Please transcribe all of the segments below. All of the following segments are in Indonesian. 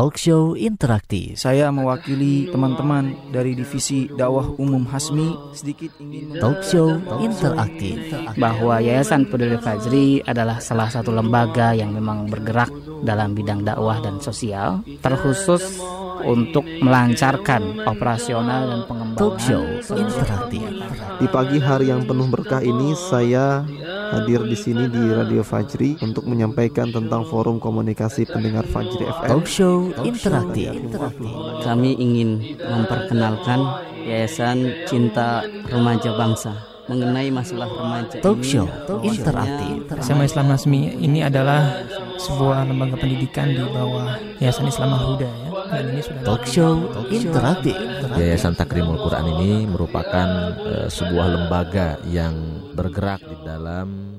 Talk show interaktif. Saya mewakili teman-teman dari divisi dakwah umum Hasmi sedikit ingin Talk show interaktif. bahwa Yayasan Peduli Fajri adalah salah satu lembaga yang memang bergerak dalam bidang dakwah dan sosial, terkhusus untuk melancarkan operasional dan pengembangan Talk show interaktif. Di pagi hari yang penuh berkah ini saya hadir di sini di Radio Fajri untuk menyampaikan tentang forum komunikasi pendengar Fajri FM. Talk show interaktif. Kami ingin memperkenalkan Yayasan Cinta Remaja Bangsa mengenai masalah remaja Talk show interaktif. SMA Islam Nasmi ini adalah sebuah lembaga pendidikan di bawah Yayasan Islam Al Huda ya. Dan ini sudah Talk show interaktif. Yayasan Takrimul Quran ini merupakan eh, sebuah lembaga yang bergerak di dalam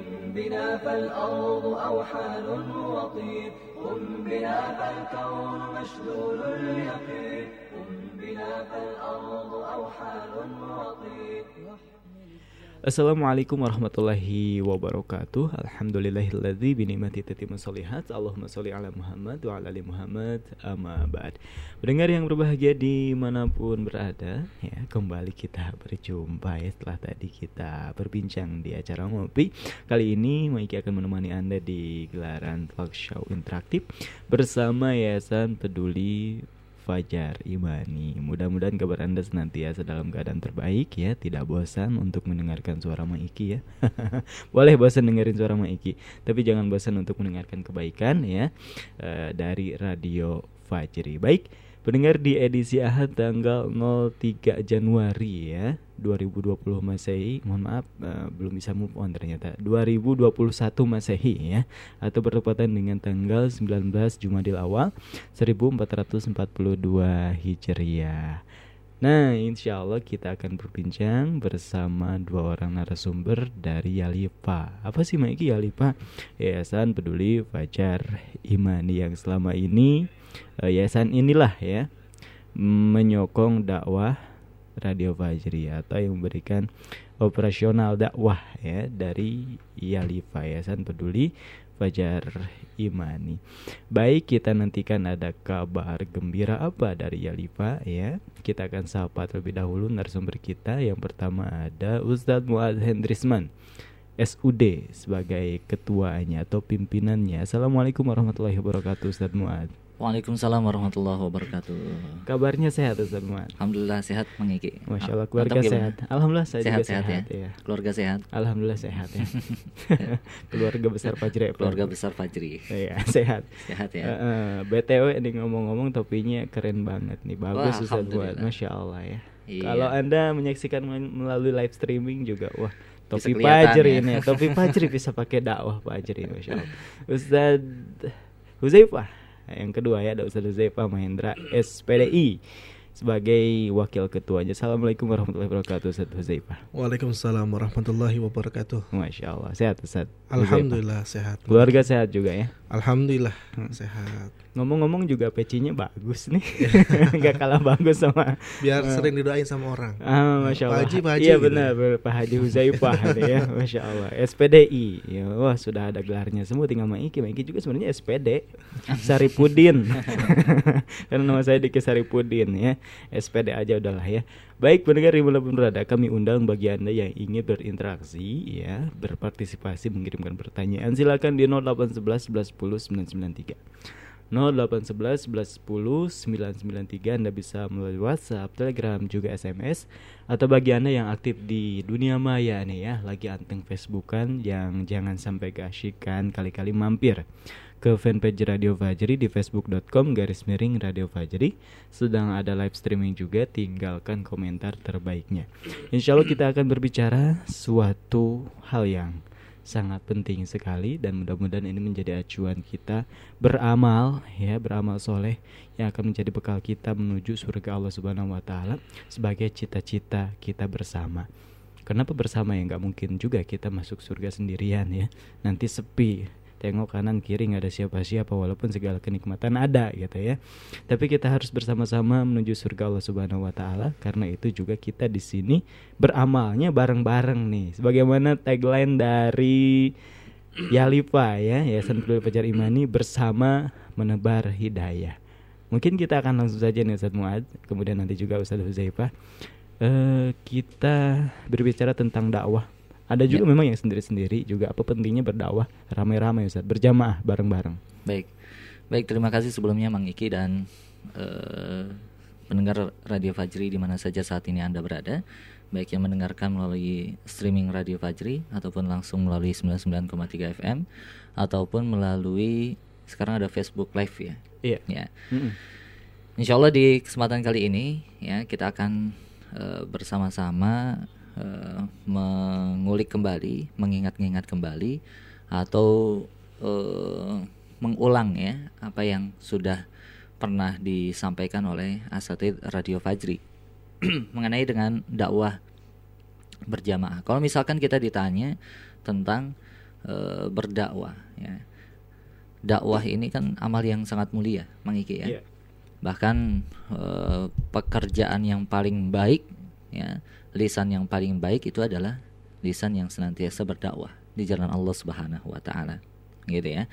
بنا فالأرض أوحال وطين قم بنا فالكون مشلول اليقين قم بنا فالأرض أوحال وطين Assalamualaikum warahmatullahi wabarakatuh. Alhamdulillahilladzi binikmati tatimu solihat Allahumma sholli ala Muhammad wa ala ali Muhammad. Amma ba'd. Pendengar yang berbahagia di mana pun berada ya Kembali kita berjumpa ya setelah tadi kita berbincang di acara ngopi. Kali ini Maiki akan menemani Anda di gelaran talk show interaktif Bersama Yayasan Peduli Fajar Imani. Mudah-mudahan kabar Anda senantiasa dalam keadaan terbaik ya, tidak bosan untuk mendengarkan suara Maiki ya. Boleh bosan dengerin suara Maiki, tapi jangan bosan untuk mendengarkan kebaikan ya eh, dari Radio Fajri. Baik, pendengar di edisi Ahad tanggal 03 Januari ya. 2020 Masehi, mohon maaf eh, belum bisa move on ternyata. 2021 Masehi ya atau bertepatan dengan tanggal 19 Jumadil Awal 1442 Hijriah. Nah, insya Allah kita akan berbincang bersama dua orang narasumber dari Yalipa. Apa sih Maiki Yalipa? Yayasan Peduli Fajar Imani yang selama ini eh, yayasan inilah ya menyokong dakwah Radio Fajri atau yang memberikan operasional dakwah ya dari Yalifa Yayasan Peduli Fajar Imani. Baik, kita nantikan ada kabar gembira apa dari Yalifa ya. Kita akan sapa terlebih dahulu narasumber kita. Yang pertama ada Ustadz Muad Hendrisman. SUD sebagai ketuanya atau pimpinannya. Assalamualaikum warahmatullahi wabarakatuh Ustadz Muad. Waalaikumsalam warahmatullahi wabarakatuh. Kabarnya sehat Ustadz Muad? Alhamdulillah sehat mengiki. Masya Allah keluarga sehat. Alhamdulillah saya Sehat, juga sehat sehat, ya? ya. Keluarga sehat. Alhamdulillah sehat ya. keluarga besar Fajri. FM. Keluarga besar Fajri. Iya sehat. Sehat ya. Eh, eh, BTW nih ngomong-ngomong topinya keren banget nih bagus Ustaz buat alhamdulillah. Masya Allah ya. Iya. Kalau anda menyaksikan mel- melalui live streaming juga wah topi Fajri ya. ini topi Fajri bisa pakai dakwah Fajri Masya Allah. Ustaz Huzaifah yang kedua ya ada Ustaz Huzaifah Mahendra SPDI sebagai wakil ketuanya. Assalamualaikum warahmatullahi wabarakatuh Ustaz Huzaifah. Waalaikumsalam warahmatullahi wabarakatuh. Masya Allah sehat Ustaz. Alhamdulillah sehat. Keluarga sehat juga ya. Alhamdulillah Hmm. sehat. Ngomong-ngomong juga pecinya bagus nih, nggak kalah bagus sama. Biar Eh, sering didoain sama orang. Ah, masya Pak Allah. Haji, Pak Haji Iya gitu benar, benar, Pak Haji Huzaifah ya, masya Allah. SPDI, ya, wah sudah ada gelarnya semua. Tinggal Maiki, Maiki juga sebenarnya SPD, Saripudin. Karena nama saya Diki Saripudin ya, SPD aja udahlah ya. Baik pendengar di mana pun berada, kami undang bagi anda yang ingin berinteraksi ya, berpartisipasi, mengirimkan pertanyaan, silakan di 0811 11 10 993. 0811 11 10 993 Anda bisa melalui WhatsApp, Telegram, juga SMS Atau bagi Anda yang aktif di dunia maya nih ya Lagi anteng Facebookan yang jangan sampai keasyikan Kali-kali mampir ke fanpage Radio Fajri di facebook.com garis miring Radio Fajri Sedang ada live streaming juga tinggalkan komentar terbaiknya Insya Allah kita akan berbicara suatu hal yang sangat penting sekali dan mudah-mudahan ini menjadi acuan kita beramal ya beramal soleh yang akan menjadi bekal kita menuju surga Allah Subhanahu Wa Taala sebagai cita-cita kita bersama. Kenapa bersama ya? Nggak mungkin juga kita masuk surga sendirian ya. Nanti sepi. Tengok kanan kiri nggak ada siapa-siapa walaupun segala kenikmatan ada gitu ya. Tapi kita harus bersama-sama menuju surga Allah Subhanahu wa taala karena itu juga kita di sini beramalnya bareng-bareng nih. Sebagaimana tagline dari Yalipa ya, Yayasan Peduli Fajar Imani bersama menebar hidayah. Mungkin kita akan langsung saja nih Ustadz Muad, kemudian nanti juga Ustadz Huzaifah. Eh, kita berbicara tentang dakwah. Ada juga memang yang sendiri-sendiri juga apa pentingnya berdakwah ramai-ramai Ustadz, berjamaah bareng-bareng. Baik, baik terima kasih sebelumnya Mang Iki dan eh, pendengar Radio Fajri di mana saja saat ini anda berada, baik yang mendengarkan melalui streaming Radio Fajri ataupun langsung melalui 99,3 FM ataupun melalui sekarang ada Facebook Live ya. Iya. Ya. Mm-mm. Insya Allah di kesempatan kali ini ya kita akan eh, bersama-sama eh, mengulik kembali, mengingat-ingat kembali atau eh, mengulang ya apa yang sudah pernah disampaikan oleh asatid Radio Fajri mengenai dengan dakwah berjamaah. Kalau misalkan kita ditanya tentang eh, berdakwah ya. Dakwah ini kan amal yang sangat mulia, Mang Iki ya Iya. bahkan eh, pekerjaan yang paling baik ya lisan yang paling baik itu adalah lisan yang senantiasa berdakwah di jalan Allah Subhanahu wa taala. Gitu ya.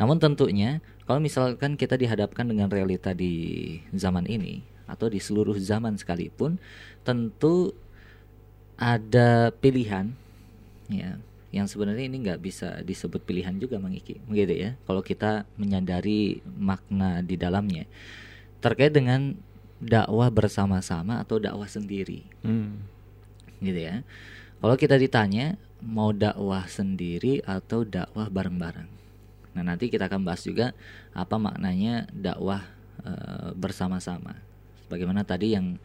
Namun tentunya kalau misalkan kita dihadapkan dengan realita di zaman ini atau di seluruh zaman sekalipun tentu ada pilihan ya yang sebenarnya ini nggak bisa disebut pilihan juga Mang Iki. Begitu ya. Kalau kita menyadari makna di dalamnya. Terkait dengan dakwah bersama-sama atau dakwah sendiri? Hmm. gitu ya. Kalau kita ditanya mau dakwah sendiri atau dakwah bareng-bareng? Nah nanti kita akan bahas juga apa maknanya dakwah eh, bersama-sama. Bagaimana tadi yang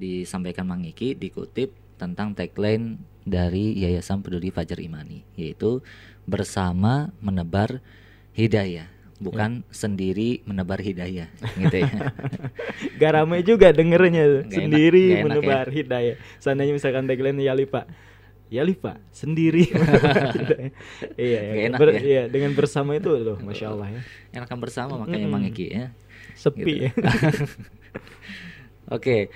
disampaikan Mang Iki dikutip tentang tagline dari Yayasan Peduli Fajar Imani yaitu bersama menebar hidayah bukan sendiri menebar hidayah gitu ya Gak ramai juga dengernya enak- sendiri enak menebar hidayah. Seandainya misalkan tagline Yalipa, Yalipa sendiri menebar hidayah. Iya, ya, enak ber- ya. iya, dengan bersama itu loh, masya Allah ya. enakan bersama makanya Mm-mm. Mang ya Sepi Gitu. ya. Oke,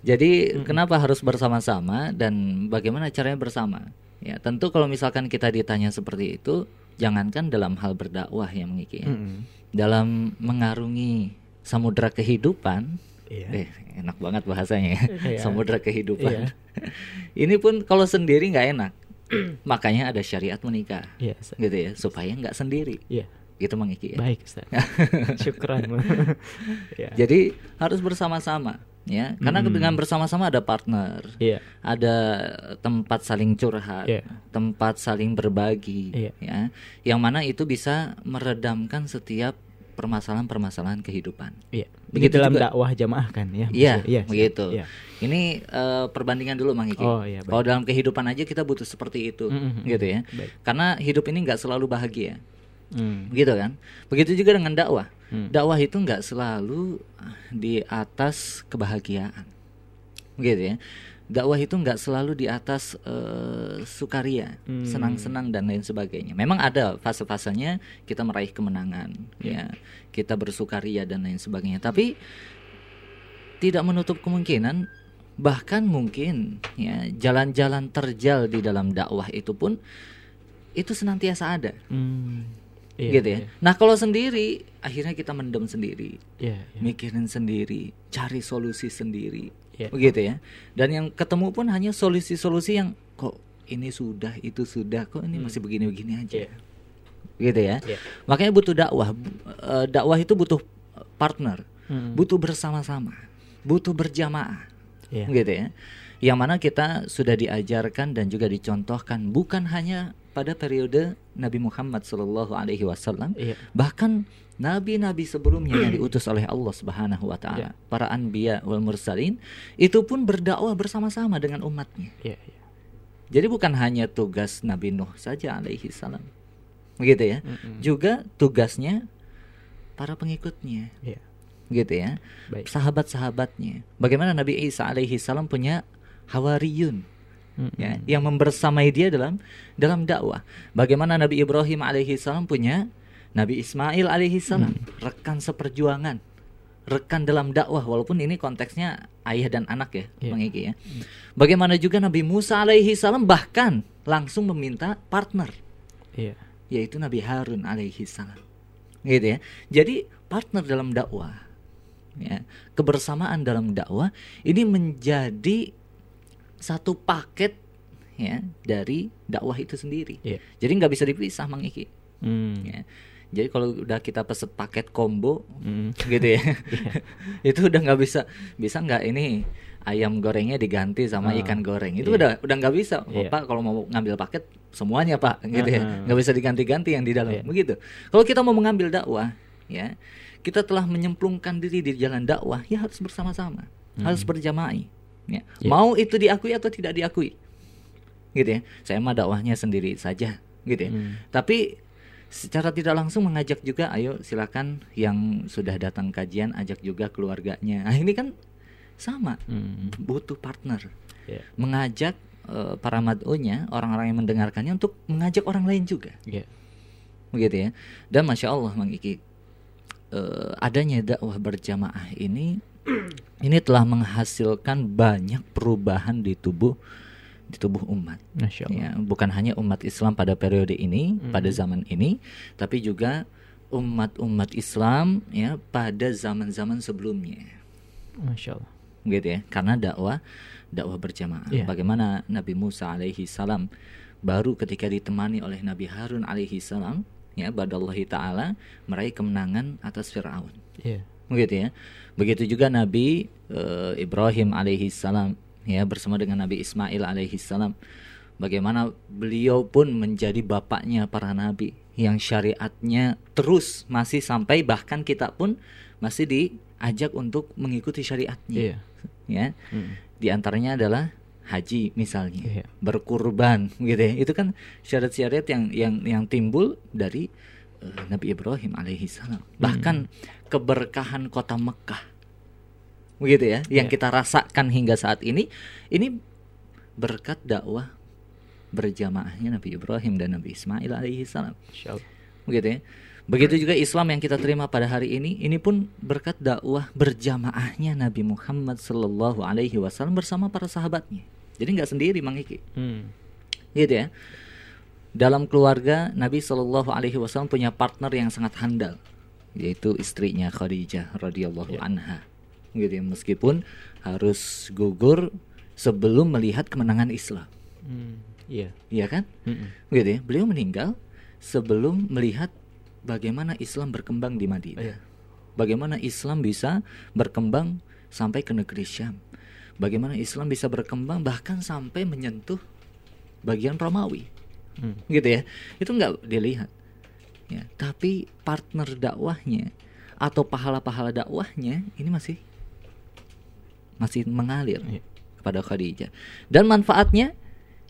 jadi kenapa harus bersama-sama dan bagaimana caranya bersama? Ya tentu kalau misalkan kita ditanya seperti itu, jangankan dalam hal berdakwah yang mengiki, ya. Mm-mm. dalam mengarungi samudra kehidupan, Iya. eh, enak banget bahasanya, ya. Iya. samudra kehidupan. Iya. Ini pun kalau sendiri nggak enak, makanya ada syariat menikah, Iya, gitu ya, supaya nggak sendiri. Iya. Gitu mengiki ya. Baik, Ustaz. Syukran. ya. Jadi harus bersama-sama ya. Karena Mm. dengan bersama-sama ada partner. Iya. Ada tempat saling curhat, Iya. tempat saling berbagi Iya. ya. Yang mana itu bisa meredamkan setiap permasalahan-permasalahan kehidupan. Iya. Ini Begitu dalam juga- dakwah jamaah kan ya. Iya, maksudnya? begitu. Iya. Ini eh, perbandingan dulu Mang Iki. Oh, iya, baik. Kalau dalam kehidupan aja kita butuh seperti itu, Mm-mm. gitu ya. Baik. Karena hidup ini nggak selalu bahagia. Hmm. Gitu kan? Begitu juga dengan dakwah. Hmm. Dakwah itu nggak selalu di atas kebahagiaan. Gitu ya. Dakwah itu nggak selalu di atas eh, sukaria, Hmm. senang-senang dan lain sebagainya. Memang ada fase-fasenya kita meraih kemenangan, Iya. ya. Kita bersukaria dan lain sebagainya. Tapi tidak menutup kemungkinan bahkan mungkin ya jalan-jalan terjal di dalam dakwah itu pun itu senantiasa ada Hmm. Iya, gitu ya. iya. Nah kalau sendiri akhirnya kita mendem sendiri, Iya, iya. mikirin sendiri, cari solusi sendiri, Iya. begitu ya. Dan yang ketemu pun hanya solusi-solusi yang kok ini sudah, itu sudah, kok ini masih begini-begini aja, Iya. gitu ya. Iya. Makanya butuh dakwah. Eh, dakwah itu butuh partner, Hmm. butuh bersama-sama, butuh berjamaah, Iya. gitu ya. Yang mana kita sudah diajarkan dan juga dicontohkan bukan hanya pada periode Nabi Muhammad Shallallahu Alaihi Wasallam, Iya. bahkan nabi-nabi sebelumnya yang diutus oleh Allah Subhanahu Wa Taala, Iya. para anbiya wal mursalin, itu pun berdakwah bersama-sama dengan umatnya. Iya, iya. Jadi bukan hanya tugas Nabi Nuh saja alaihi salam. Begitu ya. Mm-mm. Juga tugasnya para pengikutnya. Iya. Gitu ya. Sahabat-sahabatnya. Bagaimana Nabi Isa alaihi salam punya hawariyun. Ya yang membersamai dia dalam dalam dakwah. Bagaimana Nabi Ibrahim alaihi salam punya Nabi Ismail alaihi salam, rekan seperjuangan, rekan dalam dakwah walaupun ini konteksnya ayah dan anak ya, Iya. Bang ya. Bagaimana juga Nabi Musa alaihi salam bahkan langsung meminta partner Iya. yaitu Nabi Harun alaihi salam. Gitu ya. Jadi partner dalam dakwah ya, kebersamaan dalam dakwah ini menjadi satu paket ya dari dakwah itu sendiri. Iya. Jadi nggak bisa dipisah Mang Iki. Hmm. Ya. Jadi kalau udah kita pesen paket combo Hmm. gitu ya, itu udah nggak bisa bisa nggak ini ayam gorengnya diganti sama Ah, ikan goreng itu iya. udah udah nggak bisa Iya. Pak kalau mau ngambil paket semuanya Pak gitu ya Ah. nggak bisa diganti-ganti yang di dalam Iya. begitu kalau kita mau mengambil dakwah ya kita telah menyemplungkan diri di jalan dakwah ya harus bersama-sama harus berjamaah ya Iya. mau itu diakui atau tidak diakui gitu ya saya mah dakwahnya sendiri saja gitu ya Hmm. tapi secara tidak langsung mengajak juga ayo silakan yang sudah datang kajian ajak juga keluarganya nah ini kan sama Hmm. butuh partner Iya. mengajak eh, para mad'unya orang-orang yang mendengarkannya untuk mengajak orang lain juga Iya. begitu ya dan masya Allah Mang Iki eh, adanya dakwah berjamaah ini ini telah menghasilkan banyak perubahan di tubuh di tubuh umat ya bukan hanya umat Islam pada periode ini Mhm. pada zaman ini tapi juga umat-umat Islam ya pada zaman-zaman sebelumnya Masya Allah. gitu ya karena dakwah dakwah berjamaah Iya. bagaimana Nabi Musa alaihi salam baru ketika ditemani oleh Nabi Harun alaihi salam ya badallahi taala meraih kemenangan atas Firaun Iya. Begitu ya begitu juga Nabi eh, Ibrahim alaihi salam ya bersama dengan Nabi Ismail alaihi salam bagaimana beliau pun menjadi bapaknya para nabi yang syariatnya terus masih sampai bahkan kita pun masih diajak untuk mengikuti syariatnya Iya. ya Hmm. di antaranya adalah haji misalnya Iya. berkurban gitu ya itu kan syariat-syariat yang yang yang timbul dari Nabi Ibrahim alaihi salam. Bahkan keberkahan kota Mekah. Begitu ya yang Iya. kita rasakan hingga saat ini ini berkat dakwah berjamaahnya Nabi Ibrahim dan Nabi Ismail alaihi salam. Begitu ya. Begitu juga Islam yang kita terima pada hari ini ini pun berkat dakwah berjamaahnya Nabi Muhammad Sallallahu Alaihi Wasallam bersama para sahabatnya. Jadi nggak sendiri Mang Iki. Hmm. gitu ya dalam keluarga Nabi Shallallahu Alaihi Wasallam punya partner yang sangat handal yaitu istrinya Khadijah radhiyallahu anha gitu ya meskipun harus gugur sebelum melihat kemenangan Islam Hmm. Iya. iya kan Mm-mm. gitu ya beliau meninggal sebelum melihat bagaimana Islam berkembang di Madinah Iya. bagaimana Islam bisa berkembang sampai ke negeri Syam bagaimana Islam bisa berkembang bahkan sampai menyentuh bagian Romawi Hmm. gitu ya itu nggak dilihat ya tapi partner dakwahnya atau pahala-pahala dakwahnya ini masih masih mengalir Iya. kepada Khadijah dan manfaatnya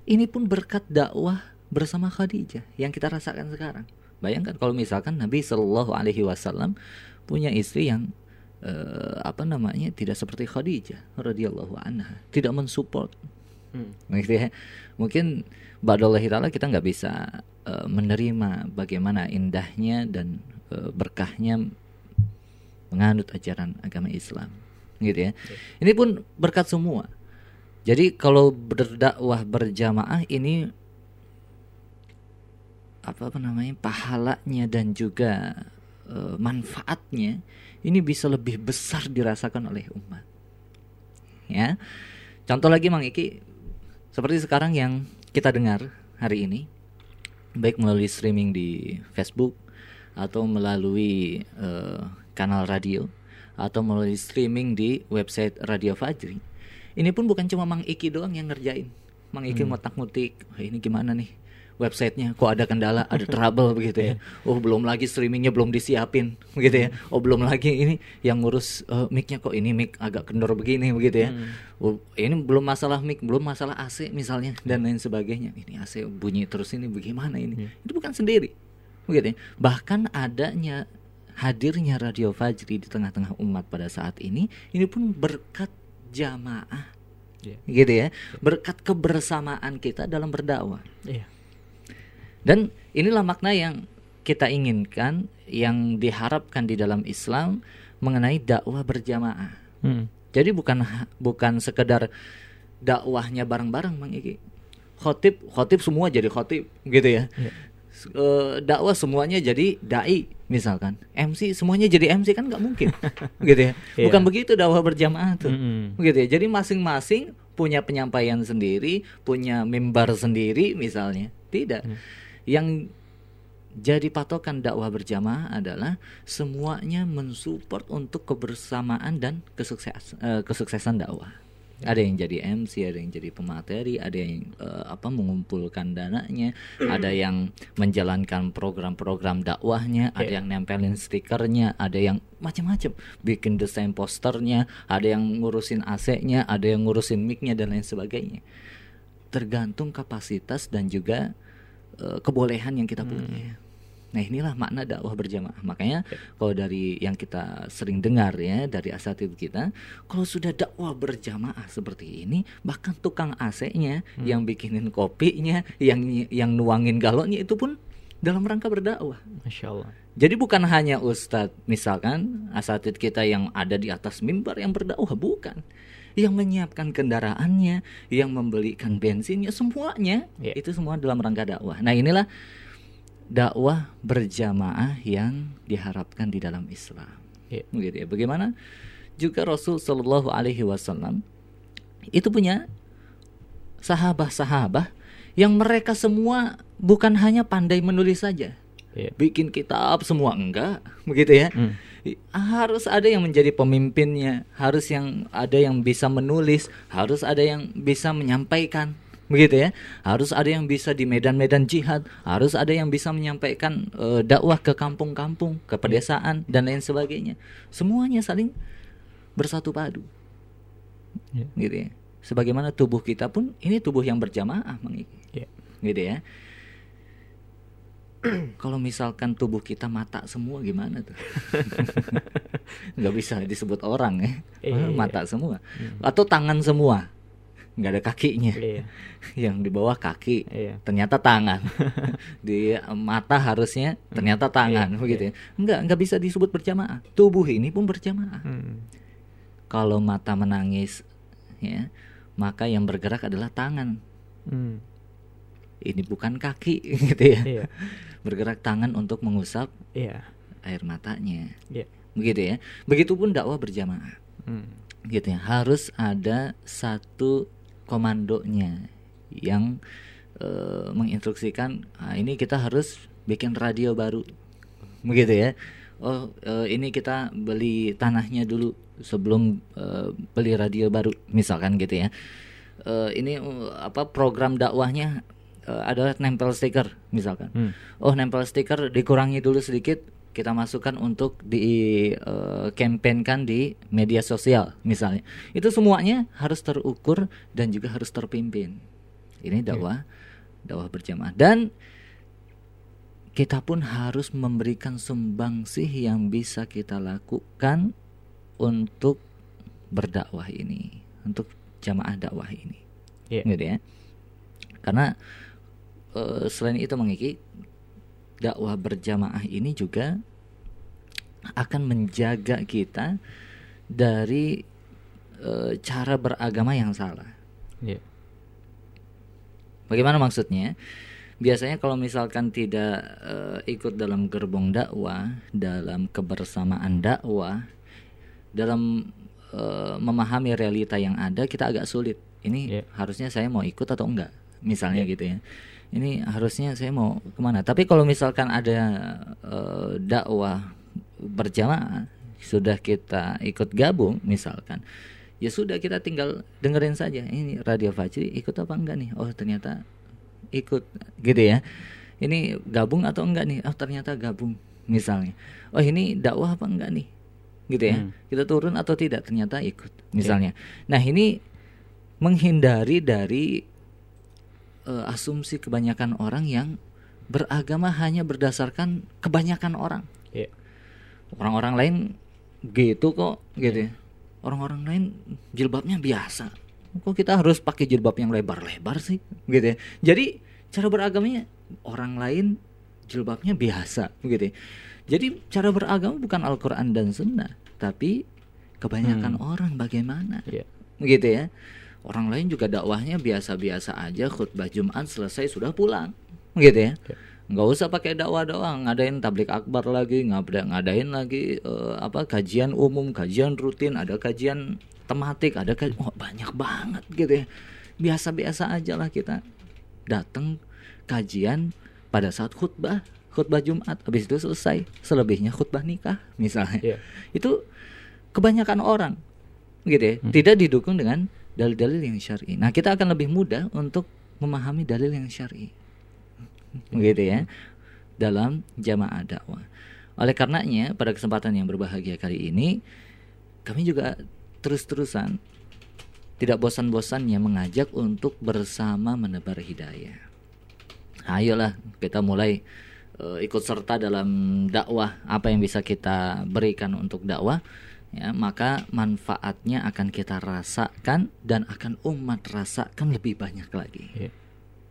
ini pun berkat dakwah bersama Khadijah yang kita rasakan sekarang bayangkan kalau misalkan Nabi Shallallahu Alaihi Wasallam punya istri yang eh, apa namanya tidak seperti Khadijah radhiyallahu anha tidak mensupport Hmm. gitu ya. Mungkin ba'dallahi ta'ala kita nggak bisa eh, menerima bagaimana indahnya dan eh, berkahnya menganut ajaran agama Islam. Gitu ya. Ini pun berkat semua. Jadi kalau berdakwah berjamaah ini apa namanya pahalanya dan juga eh, manfaatnya ini bisa lebih besar dirasakan oleh umat. Ya. Contoh lagi Mang Iki seperti sekarang yang kita dengar hari ini baik melalui streaming di Facebook atau melalui eh, kanal radio atau melalui streaming di website Radio Fajri. Ini pun bukan cuma Mang Iki doang yang ngerjain. Mang Iki ngotak-ngutik, "Wah, ini gimana nih? Websitenya kok ada kendala, ada trouble begitu ya. Oh, belum lagi streamingnya belum disiapin begitu ya. Oh, belum lagi ini yang ngurus eh, mic-nya kok ini mic agak kendor begini begitu ya. Oh, ini belum masalah mic, belum masalah AC misalnya dan lain sebagainya. Ini AC bunyi terus ini bagaimana ini? Itu bukan sendiri. Begitu ya. Bahkan adanya hadirnya Radio Fajri di tengah-tengah umat pada saat ini ini pun berkat jamaah Iya. gitu ya berkat kebersamaan kita dalam berdakwah Iya. Dan inilah makna yang kita inginkan yang diharapkan di dalam Islam mengenai dakwah berjamaah. Hmm. jadi bukan bukan sekedar dakwahnya bareng-bareng Bang Iki. Khotib khotib semua jadi khotib gitu ya. S- eh, dakwah semuanya jadi dai misalkan. MC semuanya jadi MC kan nggak mungkin gitu ya. Iya. bukan begitu dakwah berjamaah tuh Mm-mm. gitu ya. Jadi masing-masing punya penyampaian sendiri punya mimbar sendiri misalnya. Tidak yang jadi patokan dakwah berjamaah adalah semuanya mensupport untuk kebersamaan dan kesukses eh, kesuksesan dakwah. Ada yang jadi MC, ada yang jadi pemateri, ada yang eh, apa mengumpulkan dananya, ada yang menjalankan program-program dakwahnya, ada yang nempelin stikernya, ada yang macam-macam, bikin desain posternya, ada yang ngurusin AC-nya, ada yang ngurusin mic-nya dan lain sebagainya. Tergantung kapasitas dan juga eh, kebolehan yang kita punya. Nah inilah makna dakwah berjamaah. Makanya kalau dari yang kita sering dengar ya dari asatid kita, kalau sudah dakwah berjamaah seperti ini, bahkan tukang AC-nya, yang bikinin kopinya, yang yang nuangin galonnya itu pun dalam rangka berdakwah. Masya Allah. Jadi bukan hanya ustadz, misalkan asatid kita yang ada di atas mimbar yang berdakwah, bukan. Yang menyiapkan kendaraannya, yang membelikan bensinnya, semuanya Ya. itu semua dalam rangka dakwah. Nah inilah dakwah berjamaah yang diharapkan di dalam Islam. Ya. Begitu ya. Bagaimana juga Rasul Shallallahu Alaihi Wasallam itu punya sahabat-sahabat yang mereka semua bukan hanya pandai menulis saja, Iya. bikin kitab semua enggak, begitu ya. Hmm. Harus ada yang menjadi pemimpinnya, harus yang ada yang bisa menulis, harus ada yang bisa menyampaikan, begitu ya. Harus ada yang bisa di medan-medan jihad, harus ada yang bisa menyampaikan eh, dakwah ke kampung-kampung, ke pedesaan dan lain sebagainya. Semuanya saling bersatu padu, Iya. gitu ya. Sebagaimana tubuh kita pun ini tubuh yang berjamaah, Mang Iki. Iya. gitu ya. Kalau misalkan tubuh kita mata semua gimana tuh? nggak bisa disebut orang ya, Iya. mata semua. Atau tangan semua, nggak ada kakinya. Iya. Yang di bawah kaki, Iya. ternyata tangan. di eh, mata harusnya ternyata tangan, Iya, begitu ya. Nggak nggak bisa disebut berjamaah. Tubuh ini pun berjamaah. Hmm. Kalau mata menangis, ya maka yang bergerak adalah tangan. Hmm. Ini bukan kaki, gitu ya. Iya. Bergerak tangan untuk mengusap Iya. air matanya. Iya. Begitu ya. Begitupun dakwah berjamaah. Hmm. Gitu ya. Harus ada satu komandonya yang eh, menginstruksikan "Ah, ini kita harus bikin radio baru. Begitu ya. Oh, eh, ini kita beli tanahnya dulu sebelum eh, beli radio baru misalkan gitu ya. Eh, ini apa program dakwahnya eh, adalah nempel stiker misalkan. Hmm. Oh, nempel stiker dikurangi dulu sedikit kita masukkan untuk di campaignkan di media sosial misalnya. Itu semuanya harus terukur dan juga harus terpimpin. Ini dakwah dakwah berjamaah dan kita pun harus memberikan sumbangsih yang bisa kita lakukan untuk berdakwah ini, untuk jamaah dakwah ini. Iya. Gitu ya. Karena eh, selain itu mengiki dakwah berjamaah ini juga akan menjaga kita dari eh, cara beragama yang salah. Iya. Bagaimana maksudnya? Biasanya kalau misalkan tidak eh, ikut dalam gerbong dakwah, dalam kebersamaan dakwah, dalam eh, memahami realita yang ada, kita agak sulit. Ini Iya. harusnya saya mau ikut atau enggak, misalnya gitu ya. Ini harusnya saya mau ke mana? Tapi kalau misalkan ada eh, dakwah berjamaah, sudah kita ikut gabung, misalkan, ya sudah kita tinggal dengerin saja. Ini Radio Fajri ikut apa enggak nih? Oh ternyata ikut gitu ya ini gabung atau enggak nih oh ternyata gabung misalnya oh ini dakwah apa enggak nih gitu ya Hmm. kita turun atau tidak ternyata ikut misalnya nah ini menghindari dari eh, asumsi kebanyakan orang yang beragama hanya berdasarkan kebanyakan orang. Iya. orang-orang lain gitu kok gitu ya. Orang-orang lain jilbabnya biasa. Kok kita harus pakai jilbab yang lebar-lebar sih gitu ya? Jadi cara beragamanya orang lain jilbabnya biasa gitu ya. Jadi cara beragama bukan Al-Quran dan Sunnah tapi kebanyakan orang bagaimana Iya. gitu ya orang lain juga dakwahnya biasa-biasa aja khutbah Jumat selesai sudah pulang. Gitu ya? Nggak usah pakai dakwah-dakwah ngadain tablik akbar lagi ngada- ngadain lagi eh, apa kajian umum kajian rutin ada kajian tematik ada kaj- wah, banyak banget gitu ya. Biasa-biasa aja lah kita datang kajian pada saat khutbah khutbah Jumat habis itu selesai selebihnya khutbah nikah misalnya. Iya. itu kebanyakan orang gitu ya. Tidak didukung dengan dalil-dalil yang syar'i. Nah kita akan lebih mudah untuk memahami dalil yang syar'i. Gitu ya. Dalam jamaah dakwah. Oleh karenanya pada kesempatan yang berbahagia kali ini kami juga terus-terusan tidak bosan-bosannya mengajak untuk bersama menebar hidayah. Ayolah kita mulai eh, ikut serta dalam dakwah apa yang bisa kita berikan untuk dakwah ya maka manfaatnya akan kita rasakan dan akan umat rasakan lebih banyak lagi. Iya.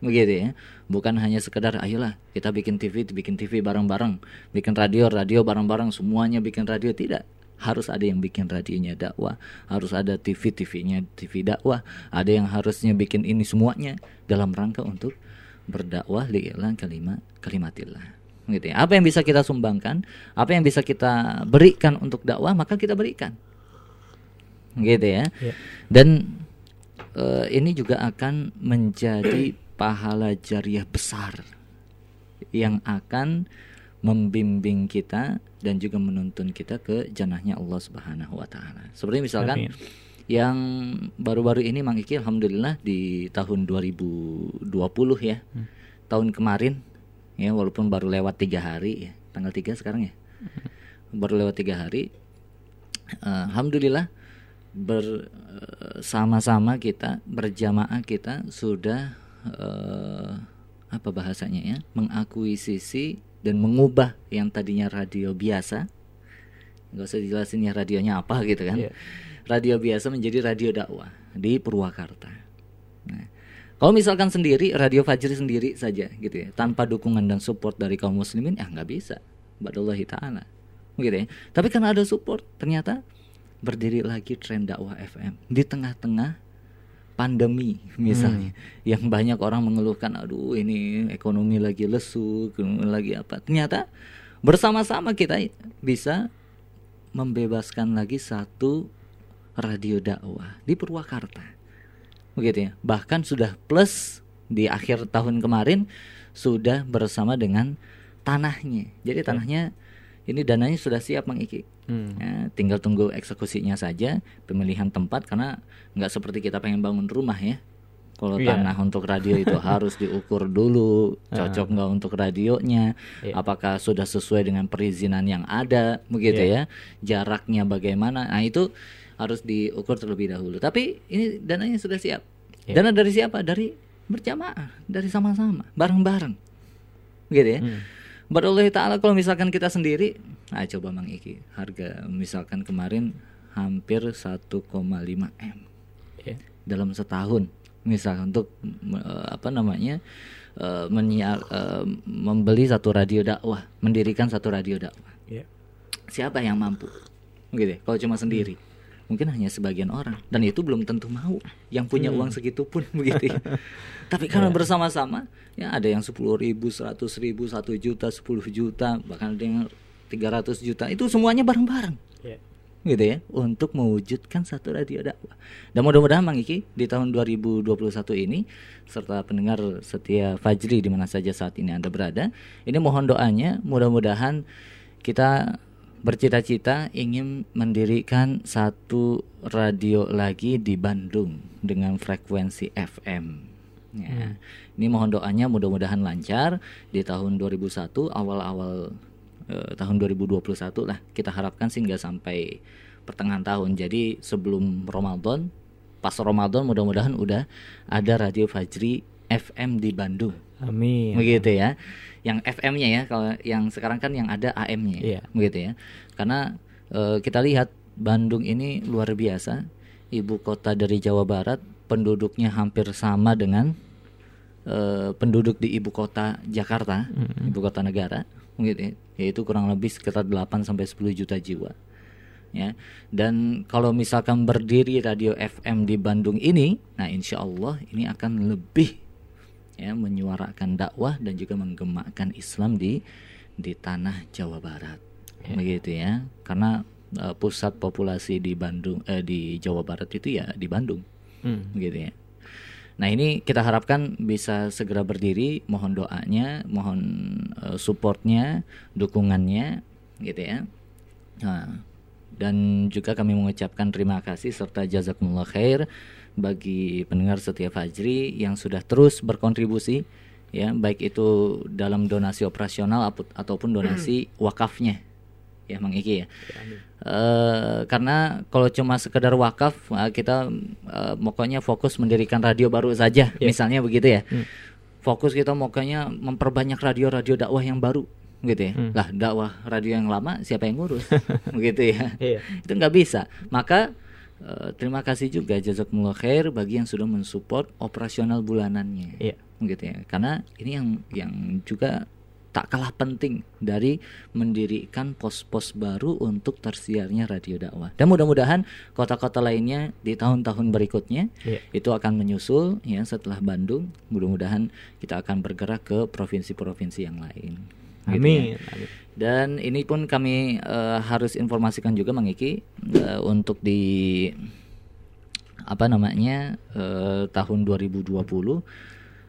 begitu ya. Bukan hanya sekedar ayolah kita bikin TV bikin TV bareng-bareng bikin radio radio bareng-bareng semuanya bikin radio. Tidak. Harus ada yang bikin radionya dakwah harus ada TV TV-nya TV dakwah ada yang harusnya bikin ini semuanya dalam rangka untuk berdakwah li'ilan kalimat kalimatillah gitu ya apa yang bisa kita sumbangkan apa yang bisa kita berikan untuk dakwah maka kita berikan gitu ya Iya. dan eh, ini juga akan menjadi pahala jariah besar yang akan membimbing kita dan juga menuntun kita ke janahnya Allah Subhanahu wa taala. Seperti misalkan Amin. yang baru-baru ini Mang Iki alhamdulillah di tahun 2020 ya. Tahun kemarin ya walaupun baru lewat tiga hari ya, tanggal 3 sekarang ya. Baru lewat tiga hari. eh, alhamdulillah bersama-sama kita berjamaah kita sudah eh, apa bahasanya ya mengakuisisi dan mengubah yang tadinya radio biasa nggak usah dijelasin ya radionya apa gitu kan Iya. radio biasa menjadi radio dakwah di Purwakarta nah, kalau misalkan sendiri radio Fajri sendiri saja gitu ya. Tanpa dukungan dan support dari kaum muslimin ya nggak bisa. Badallahi ta'ala. Gitu ya. Tapi karena ada support ternyata berdiri lagi tren dakwah FM di tengah-tengah pandemi misalnya. Yang banyak orang mengeluhkan aduh ini ekonomi lagi lesu ekonomi lagi apa. Ternyata bersama-sama kita bisa membebaskan lagi satu radio dakwah di Purwakarta begitu ya bahkan sudah plus di akhir tahun kemarin sudah bersama dengan tanahnya jadi tanahnya ini dananya sudah siap Mang Iki Hmm. Ya, tinggal tunggu eksekusinya saja pemilihan tempat karena nggak seperti kita pengen bangun rumah ya kalau Iya. tanah untuk radio itu harus diukur dulu cocok nggak untuk radionya Iya. apakah sudah sesuai dengan perizinan yang ada begitu Iya. ya jaraknya bagaimana nah itu harus diukur terlebih dahulu. Tapi ini dananya sudah siap. Iya. dana dari siapa? Dari berjamaah dari sama-sama bareng-bareng. Gitu ya. Hmm. Badallahi ta'ala kalau misalkan kita sendiri Nah coba Mang Iki Harga misalkan kemarin Hampir 1,5 M. Iya. Dalam setahun. Misalkan untuk eh, Apa namanya eh, menyiar, eh, Membeli satu radio dakwah Mendirikan satu radio dakwah. Iya. Siapa yang mampu? Gitu ya, Kalau cuma sendiri Mungkin hanya sebagian orang Dan itu belum tentu mau Yang punya uang segitu pun begitu ya. Tapi karena bersama-sama Ya ada yang 10 ribu, 100 ribu, 1 juta, 10 juta Bahkan ada yang 300 juta Itu semuanya bareng-bareng Iya. gitu ya untuk mewujudkan satu radio dakwah. Dan mudah-mudahan Mang Iki di tahun 2021 ini serta pendengar setia Fajri di mana saja saat ini Anda berada, ini mohon doanya mudah-mudahan kita bercita-cita ingin mendirikan satu radio lagi di Bandung dengan frekuensi FM. Ya. Ini mohon doanya mudah-mudahan lancar di tahun 2001 awal-awal eh, tahun 2021 lah kita harapkan sih nggak sampai pertengahan tahun jadi sebelum Ramadan pas Ramadan mudah-mudahan udah ada radio Fajri FM di Bandung Amin. begitu ya. Yang FM-nya ya kalau yang sekarang kan yang ada AM-nya Iya. begitu ya. Karena eh, kita lihat Bandung ini luar biasa. Ibu kota dari Jawa Barat penduduknya hampir sama dengan eh, penduduk di ibu kota Jakarta, ibu kota negara, gitu ya, yaitu kurang lebih sekitar 8 sampai 10 juta jiwa. Ya, dan kalau misalkan berdiri radio FM di Bandung ini, nah insya Allah ini akan lebih ya menyuarakan dakwah dan juga menggemakkan Islam di di tanah Jawa Barat, begitu ya, karena eh, pusat populasi di Bandung eh, di Jawa Barat itu ya di Bandung, Hmm. gitu ya. Nah ini kita harapkan bisa segera berdiri, mohon doanya, mohon eh, supportnya, dukungannya, gitu ya. Nah, dan juga kami mengucapkan terima kasih serta jazakumullah khair bagi pendengar setia Fajri yang sudah terus berkontribusi ya baik itu dalam donasi operasional apu- ataupun donasi wakafnya ya Mang Iki ya. Eh, karena kalau cuma sekedar wakaf eh, kita eh, pokoknya fokus mendirikan radio baru saja misalnya begitu ya. Fokus kita pokoknya memperbanyak radio-radio dakwah yang baru gitu ya. Lah dakwah radio yang lama siapa yang ngurus? begitu ya. Iya. Itu nggak bisa. Maka eh, terima kasih juga jazakumullah khair bagi yang sudah mensupport operasional bulanannya. Iya. Gitu ya. Karena ini yang yang juga tak kalah penting dari mendirikan pos-pos baru untuk tersiarnya radio dakwah. Dan mudah-mudahan kota-kota lainnya di tahun-tahun berikutnya Iya. itu akan menyusul ya setelah Bandung. Mudah-mudahan kita akan bergerak ke provinsi-provinsi yang lain. Gitu ya. Amin. Dan ini pun kami eh, harus informasikan juga Mang Iki eh, untuk di apa namanya eh, tahun 2020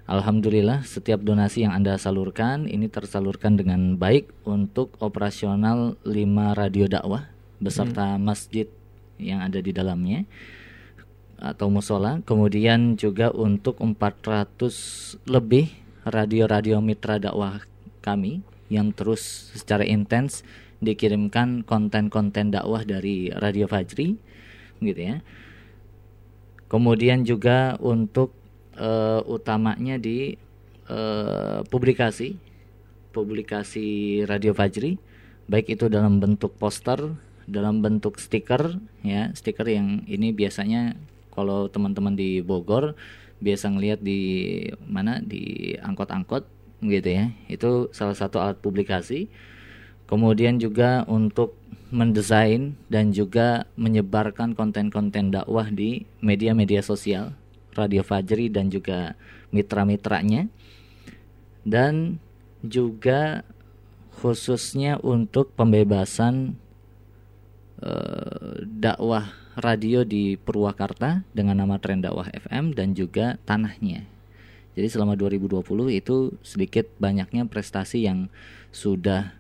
Alhamdulillah setiap donasi yang Anda salurkan ini tersalurkan dengan baik untuk operasional 5 radio dakwah beserta masjid yang ada di dalamnya atau musola. Kemudian juga untuk 400 lebih radio-radio mitra dakwah kami yang terus secara intens dikirimkan konten-konten dakwah dari Radio Fajri gitu ya. Kemudian juga untuk eh, utamanya di eh, publikasi publikasi Radio Fajri baik itu dalam bentuk poster, dalam bentuk stiker ya, stiker yang ini biasanya kalau teman-teman di Bogor biasa ngelihat di mana? Di angkot-angkot gitu ya. Itu salah satu alat publikasi. Kemudian juga untuk mendesain dan juga menyebarkan konten-konten dakwah di media-media sosial Radio Fajri dan juga mitra-mitranya. Dan juga khususnya untuk pembebasan eh, dakwah radio di Purwakarta dengan nama Tren Dakwah FM dan juga tanahnya. Jadi selama 2020 itu sedikit banyaknya prestasi yang sudah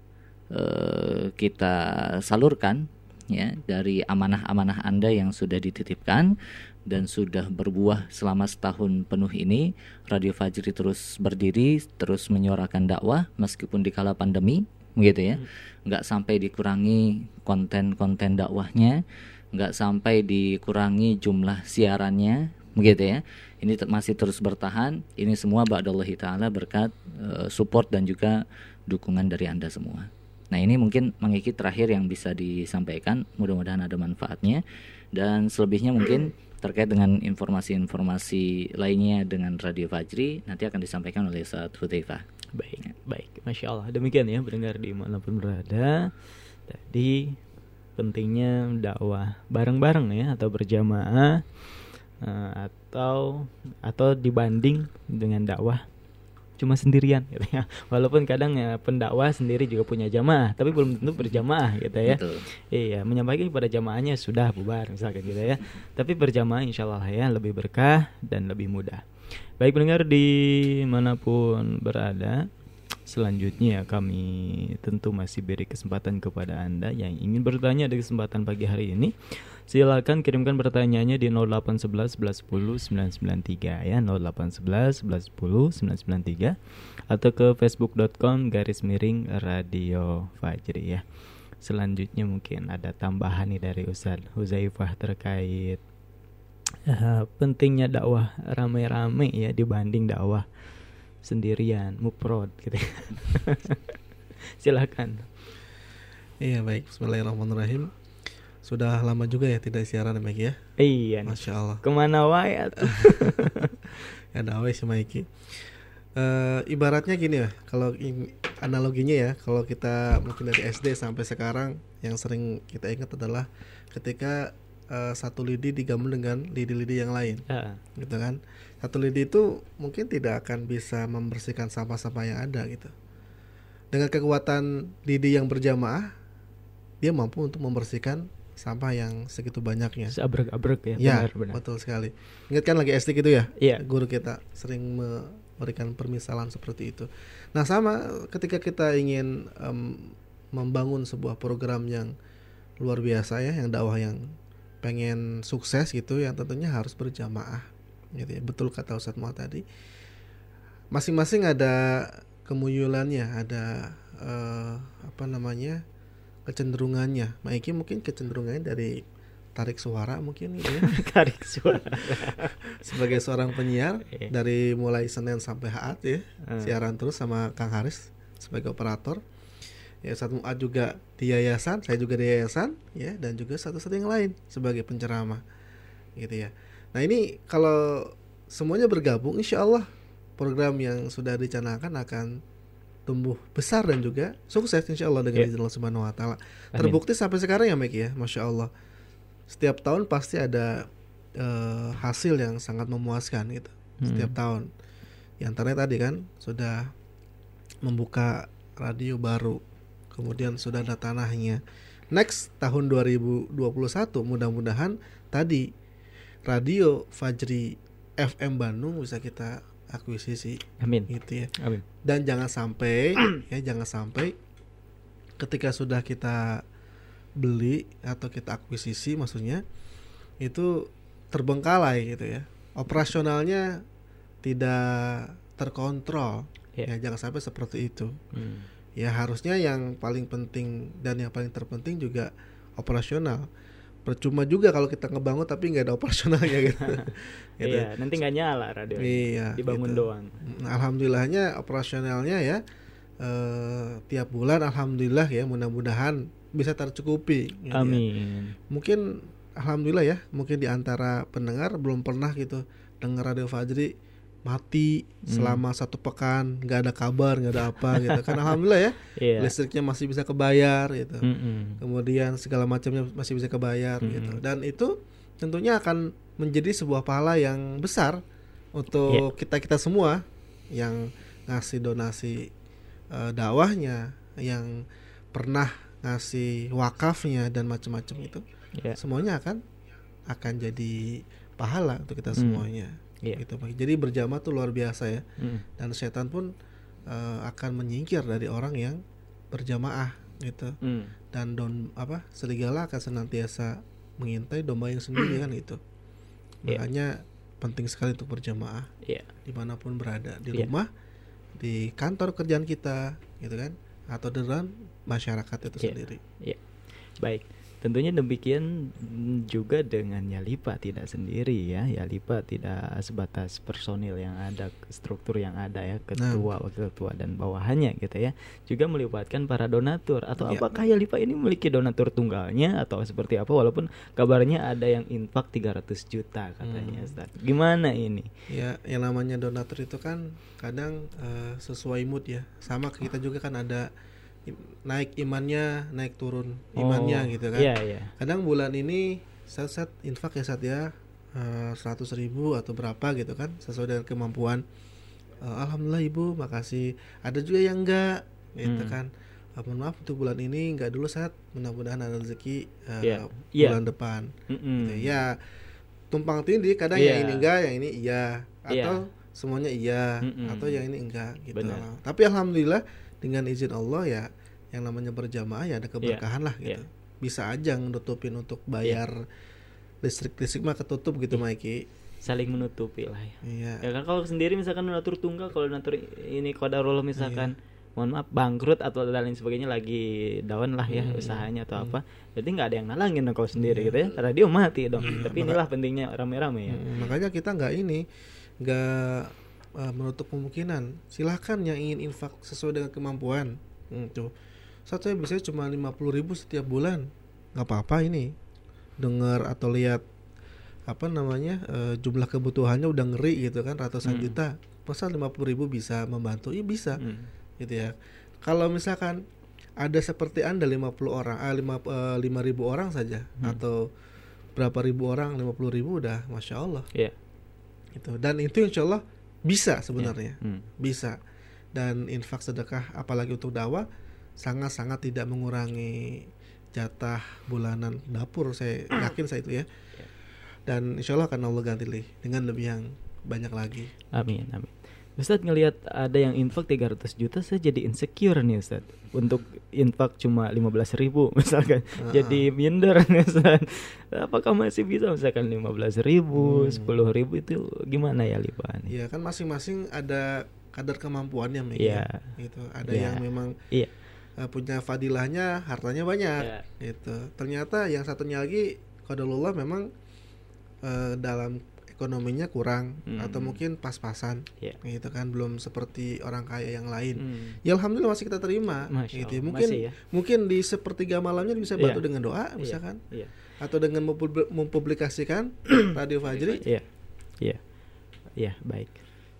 eh, kita salurkan ya dari amanah-amanah Anda yang sudah dititipkan dan sudah berbuah selama setahun penuh ini. Radio Fajri terus berdiri terus menyuarakan dakwah meskipun di kala pandemi gitu ya. Nggak sampai dikurangi konten-konten dakwahnya nggak sampai dikurangi jumlah siarannya begitu ya. Ini masih terus bertahan. Ini semua ba'dallahi taala berkat eh, support dan juga dukungan dari anda semua. Nah ini mungkin mengiki terakhir yang bisa disampaikan. Mudah-mudahan ada manfaatnya. Dan selebihnya mungkin terkait dengan informasi-informasi lainnya dengan Radio Fajri nanti akan disampaikan oleh Ustaz Hudzaifah. Baik, baik. Masya Allah. Demikian ya pendengar di mana pun berada. Tadi pentingnya dakwah bareng-bareng ya atau berjamaah eh, atau atau dibanding dengan dakwah cuma sendirian gitu ya. Walaupun kadang ya pendakwah sendiri juga punya jamaah, tapi belum tentu berjamaah gitu ya. Betul. Iya, menyampaikan kepada jamaahnya sudah bubar misalkan gitu ya. Tapi berjamaah insya Allah ya lebih berkah dan lebih mudah. Baik pendengar di mana pun berada, selanjutnya kami tentu masih beri kesempatan kepada anda yang ingin bertanya di kesempatan pagi hari ini. Silakan kirimkan pertanyaannya di 0811 1110 993 ya 0811 1110 993 atau ke facebook.com garis miring radio fajri ya. Selanjutnya mungkin ada tambahan nih dari Ustadz Huzaifah terkait eh, pentingnya dakwah rame-rame ya dibanding dakwah sendirian muprod gitu. Silakan. Iya baik Bismillahirrahmanirrahim Sudah lama juga ya tidak siaran ya Maiki ya. Iya. Masya Allah. Ke mana wae? Ya dawe si Maiki. Eh, ibaratnya gini ya, kalau in- analoginya ya, kalau kita mungkin dari SD sampai sekarang yang sering kita ingat adalah ketika eh, satu lidi digabung dengan lidi-lidi yang lain, Ah, gitu kan? Satu lidi itu mungkin tidak akan bisa membersihkan sampah-sampah yang ada gitu. Dengan kekuatan lidi yang berjamaah, dia mampu untuk membersihkan sampah yang segitu banyaknya. Abrek-abrek ya. Ya, benar, benar. betul sekali. Ingat kan lagi SD gitu ya? Iya. Guru kita sering memberikan permisalan seperti itu. Nah, sama ketika kita ingin em, membangun sebuah program yang luar biasa ya, yang dakwah yang pengen sukses gitu, yang tentunya harus berjamaah. Gitu ya. Betul kata Ustadz Muhammad tadi. Masing-masing ada kemuyulannya, ada eh, apa namanya? kecenderungannya. Maiki mungkin kecenderungannya dari tarik suara mungkin gitu ya. Tarik suara. sebagai seorang penyiar Iya. dari mulai Senin sampai Haat ya Hmm. siaran terus sama Kang Haris sebagai operator ya satu Muad juga di yayasan saya juga di yayasan ya dan juga satu-satu yang lain sebagai penceramah gitu ya. Nah ini kalau semuanya bergabung insya Allah program yang sudah dicanangkan akan tumbuh besar dan juga sukses insya Allah dengan Iya. izin Allah Subhanahu Wa Taala. Terbukti sampai sekarang ya Meki ya masya Allah. Setiap tahun pasti ada eh, hasil yang sangat memuaskan gitu. Setiap tahun. Yang antaranya tadi kan sudah membuka radio baru, kemudian sudah ada tanahnya. Next tahun 2021 mudah-mudahan tadi radio Fajri FM Bandung bisa kita akuisisi Amin. gitu ya. Amin. Dan jangan sampai ya jangan sampai ketika sudah kita beli atau kita akuisisi maksudnya itu terbengkalai gitu ya. Operasionalnya tidak terkontrol. Ya. Ya jangan sampai seperti itu. Hmm. Ya harusnya yang paling penting dan yang paling terpenting juga operasional. Percuma juga kalau kita ngebangun tapi nggak ada operasionalnya gitu. Gitu. Iya, nanti nggak nyala radio. Iya, Dibangun gitu. doang. Nah, Alhamdulillahnya operasionalnya ya eh, tiap bulan alhamdulillah ya mudah-mudahan bisa tercukupi. gitu ya. Amin. Mungkin alhamdulillah ya mungkin di antara pendengar belum pernah gitu dengar radio Fajri mati Hmm. selama satu pekan nggak ada kabar nggak ada apa gitu kan alhamdulillah ya Iya. listriknya masih bisa kebayar gitu Mm-mm. kemudian segala macamnya masih bisa kebayar Mm-mm. gitu dan itu tentunya akan menjadi sebuah pahala yang besar untuk kita kita semua yang ngasih donasi eh, dakwahnya yang pernah ngasih wakafnya dan macam-macam itu Iya. semuanya akan akan jadi pahala untuk kita Hmm. semuanya Iya. gitu Pak. jadi berjamaah tuh luar biasa ya Mm. dan setan pun eh, akan menyingkir dari orang yang berjamaah gitu Mm. dan don apa serigala akan senantiasa mengintai domba yang sendiri kan itu Iya. makanya penting sekali untuk berjamaah Iya. di mana pun berada di Iya. rumah di kantor kerjaan kita gitu kan atau dalam masyarakat itu Iya. sendiri Iya. Baik. Tentunya demikian juga dengan Yalipa tidak sendiri ya. Yalipa tidak sebatas personil yang ada, struktur yang ada ya, ketua, wakil ketua dan bawahannya gitu ya. Juga melibatkan para donatur atau Iya. apakah Yalipa ini memiliki donatur tunggalnya atau seperti apa walaupun kabarnya ada yang infak 300 juta katanya Hmm. Ustaz. Gimana ini? ya yang namanya donatur itu kan kadang eh, sesuai mood ya sama kita juga kan ada naik imannya naik turun imannya Oh, gitu kan Iya, iya. kadang bulan ini set set infak ya saat ya seratus ribu atau berapa gitu kan sesuai dengan kemampuan Eh, alhamdulillah ibu makasih ada juga yang enggak gitu Hmm. kan Eh, mohon maaf untuk bulan ini enggak dulu saat mudah-mudahan ada rezeki eh, Iya. Iya. bulan depan Mm-mm. gitu. ya tumpang tindih kadang Iya. yang ini enggak yang ini iya atau Iya. semuanya iya Mm-mm. atau yang ini enggak gitu Benar. tapi alhamdulillah dengan izin Allah ya yang namanya berjamaah ya ada keberkahan lah gitu iya. bisa aja nutupin untuk bayar listrik listrik mah ketutup gitu Maiki Saling menutupi lah ya. iya Ya kan kalau sendiri misalkan donatur tunggal kalau donatur ini kodarullah misalkan Iya. mohon maaf bangkrut atau dan lain sebagainya lagi down lah ya Hmm. usahanya atau apa. Jadi nggak ada yang nalangin dong kalau sendiri gitu ya. Karena dia mati dong. Tapi inilah pentingnya rame-rame ya. Makanya kita nggak ini nggak eh, menutup kemungkinan. Silahkan yang ingin infak sesuai dengan kemampuan. Hmm, tuh. Saat saya bisa cuma 50.000 ribu setiap bulan. Nggak apa-apa ini. Dengar atau lihat apa namanya eh, jumlah kebutuhannya udah ngeri gitu kan ratusan Hmm. juta. Masa 50 ribu bisa membantu? Iya bisa. Hmm. gitu ya. Kalau misalkan ada seperti anda 50 orang ah, lima eh, 5.000 orang saja Hmm. atau berapa ribu orang 50 ribu udah masya Allah. Iya. gitu. Dan itu insya Allah bisa sebenarnya. Hmm. bisa. Dan infak sedekah apalagi untuk dakwah sangat-sangat tidak mengurangi jatah bulanan dapur. Saya yakin saya itu ya. Dan insya Allah akan Allah ganti dengan lebih yang banyak lagi. Amin, amin. Ustadz ngelihat ada yang infak 300 juta saya jadi insecure nih Ustadz untuk infak cuma 15 ribu misalkan jadi minder nih Ustadz apakah masih bisa misalkan 15 ribu 10 ribu itu gimana ya lipan ya kan masing-masing ada kadar kemampuannya Mik, Iya. ya. gitu ada Iya. yang memang Iya. eh, punya fadilahnya hartanya banyak Iya. gitu ternyata yang satunya lagi qadarullah memang eh, dalam ekonominya kurang Hmm. atau mungkin pas-pasan Iya. gitu kan belum seperti orang kaya yang lain Hmm. ya alhamdulillah masih kita terima Masya gitu ya. Allah, mungkin masih ya. mungkin di sepertiga malamnya bisa Iya. bantu dengan doa misalkan iya. atau dengan mempubli- mempublikasikan radio Fajri Iya. Iya. Iya, baik.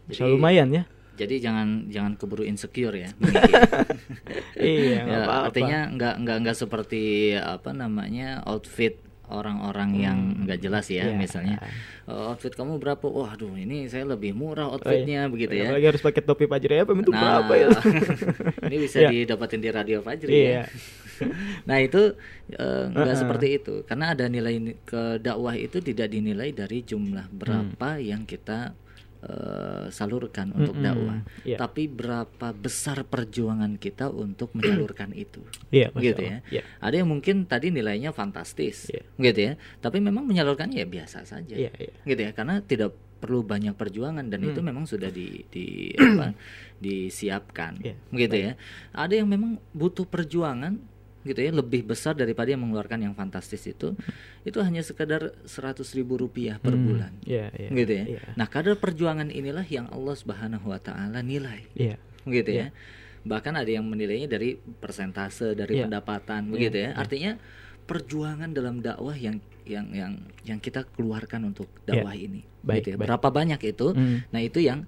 Bisa lumayan ya. Jadi jangan jangan keburu insecure ya. Iya, Ya, apa-apa. artinya nggak nggak nggak seperti apa namanya outfit orang-orang yang nggak jelas ya Iya. misalnya "Oh, outfit kamu berapa waduh ini saya lebih murah Oh, iya. outfitnya begitu ya Apalagi harus pakai topi Fajri apa itu Nah, berapa ya? ini bisa Iya. didapatin di radio Fajri Iya. ya. nah itu eh, nggak Uh-uh. seperti itu karena ada nilai ni- ke dakwah itu tidak dinilai dari jumlah berapa yang kita eh, salurkan untuk Mm-mm. dakwah, Iya. tapi berapa besar perjuangan kita untuk menyalurkan itu. Masya gitu ya. Iya. Ada yang mungkin tadi nilainya fantastis, Iya. gitu ya. Tapi memang menyalurkannya ya biasa saja, Iya, iya. gitu ya. Karena tidak perlu banyak perjuangan dan itu Hmm. memang sudah di, di apa disiapkan, Iya, gitu ya. Ada yang memang butuh perjuangan gitu ya lebih besar daripada yang mengeluarkan yang fantastis itu itu hanya sekedar seratus ribu rupiah per Hmm, bulan iya, iya, gitu ya iya. nah kadar perjuangan inilah yang Allah Subhanahu Wa Taala nilai Iya. gitu Iya. ya bahkan ada yang menilainya dari persentase dari Iya. pendapatan Iya, begitu ya iya. artinya perjuangan dalam dakwah yang yang yang yang kita keluarkan untuk Iya. dakwah ini Baik, gitu ya. baik. berapa banyak itu Hmm. nah itu yang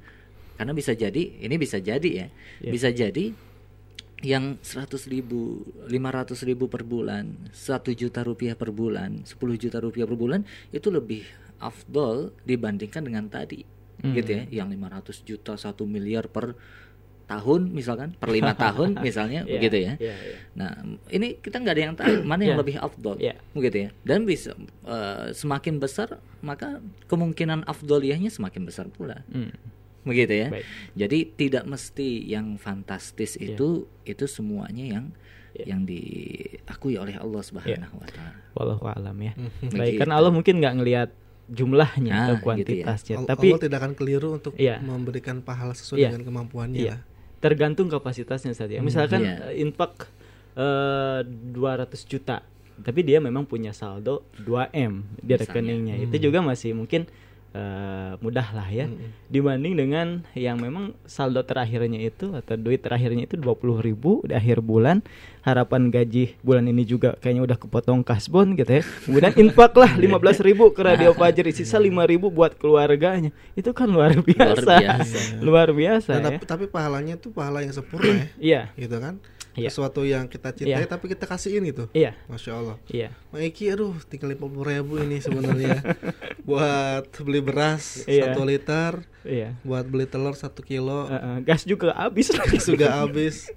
karena bisa jadi ini bisa jadi ya Iya. bisa jadi yang 100 ribu 500 ribu per bulan 1 juta rupiah per bulan 10 juta rupiah per bulan itu lebih afdol dibandingkan dengan tadi Hmm. gitu ya yang 500 juta 1 miliar per tahun misalkan per lima tahun misalnya Iya, begitu ya iya, iya. nah ini kita nggak ada yang tahu mana yang Iya. lebih afdol Iya. begitu ya dan bisa eh, semakin besar maka kemungkinan afdoliyahnya semakin besar pula Hmm. Begitu ya Baik. jadi tidak mesti yang fantastis Iya. itu itu semuanya yang Iya. yang diakui oleh Allah Subhanahu wa taala. Wallahu alam ya. Begitu. Baik, kan Allah mungkin nggak ngelihat jumlahnya Nah, atau gitu ya. kuantitasnya, Allah, tapi Allah tidak akan keliru untuk Iya. memberikan pahala sesuai Iya. dengan kemampuannya Iya. lah. tergantung kapasitasnya saja. Misalkan Iya. eh, infak eh, 200 juta, tapi dia memang punya saldo 2M di Misalnya. rekeningnya. Itu juga masih mungkin eh, mudah lah ya. Mm-mm. Dibanding dengan yang memang saldo terakhirnya itu atau duit terakhirnya itu 20 ribu di akhir bulan, harapan gaji bulan ini juga kayaknya udah kepotong kasbon gitu ya. Kemudian infak lah 15 ribu ke Radio Fajri, sisa 5 ribu buat keluarganya. Itu kan luar biasa. biasa. Luar biasa Dan ya. tapi, tapi pahalanya itu pahala yang sempurna ya, Iya, gitu kan? Iya. Sesuatu yang kita cintai Iya. tapi kita kasihin gitu. iya, Masya Allah. iya. Mak Eki, aduh, tinggal 50 ribu ini sebenarnya buat beli beras Iya. satu liter, Iya. buat beli telur satu kilo, Eh, eh, gas juga habis juga habis.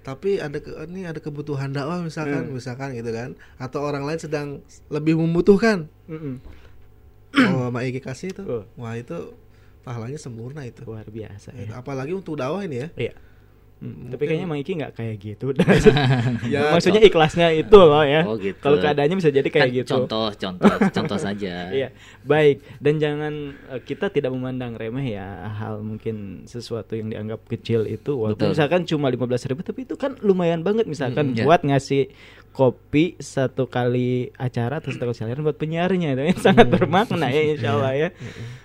Tapi ada ke, ini ada kebutuhan dakwah misalkan, Hmm. misalkan gitu kan, atau orang lain sedang lebih membutuhkan. Mm-mm. Oh, Mak Eki kasih itu, Oh. wah itu pahalanya sempurna itu. Luar biasa ya. Apalagi untuk dakwah ini ya. Iya. Hmm, tapi kayaknya Mang Iki nggak kayak gitu. Ya, Maksudnya ikhlasnya itu loh ya. Oh, gitu. Kalau keadaannya bisa jadi kayak Kan gitu. Contoh, contoh, contoh saja. Iya, baik. Dan jangan eh, kita tidak memandang remeh ya hal mungkin sesuatu yang dianggap kecil itu. Walaupun Betul. misalkan cuma 15 ribu, tapi itu kan lumayan banget. Misalkan Mm, ya. buat ngasih kopi satu kali acara atau satu kali siaran buat penyiarnya itu sangat bermakna ya Insya Allah ya.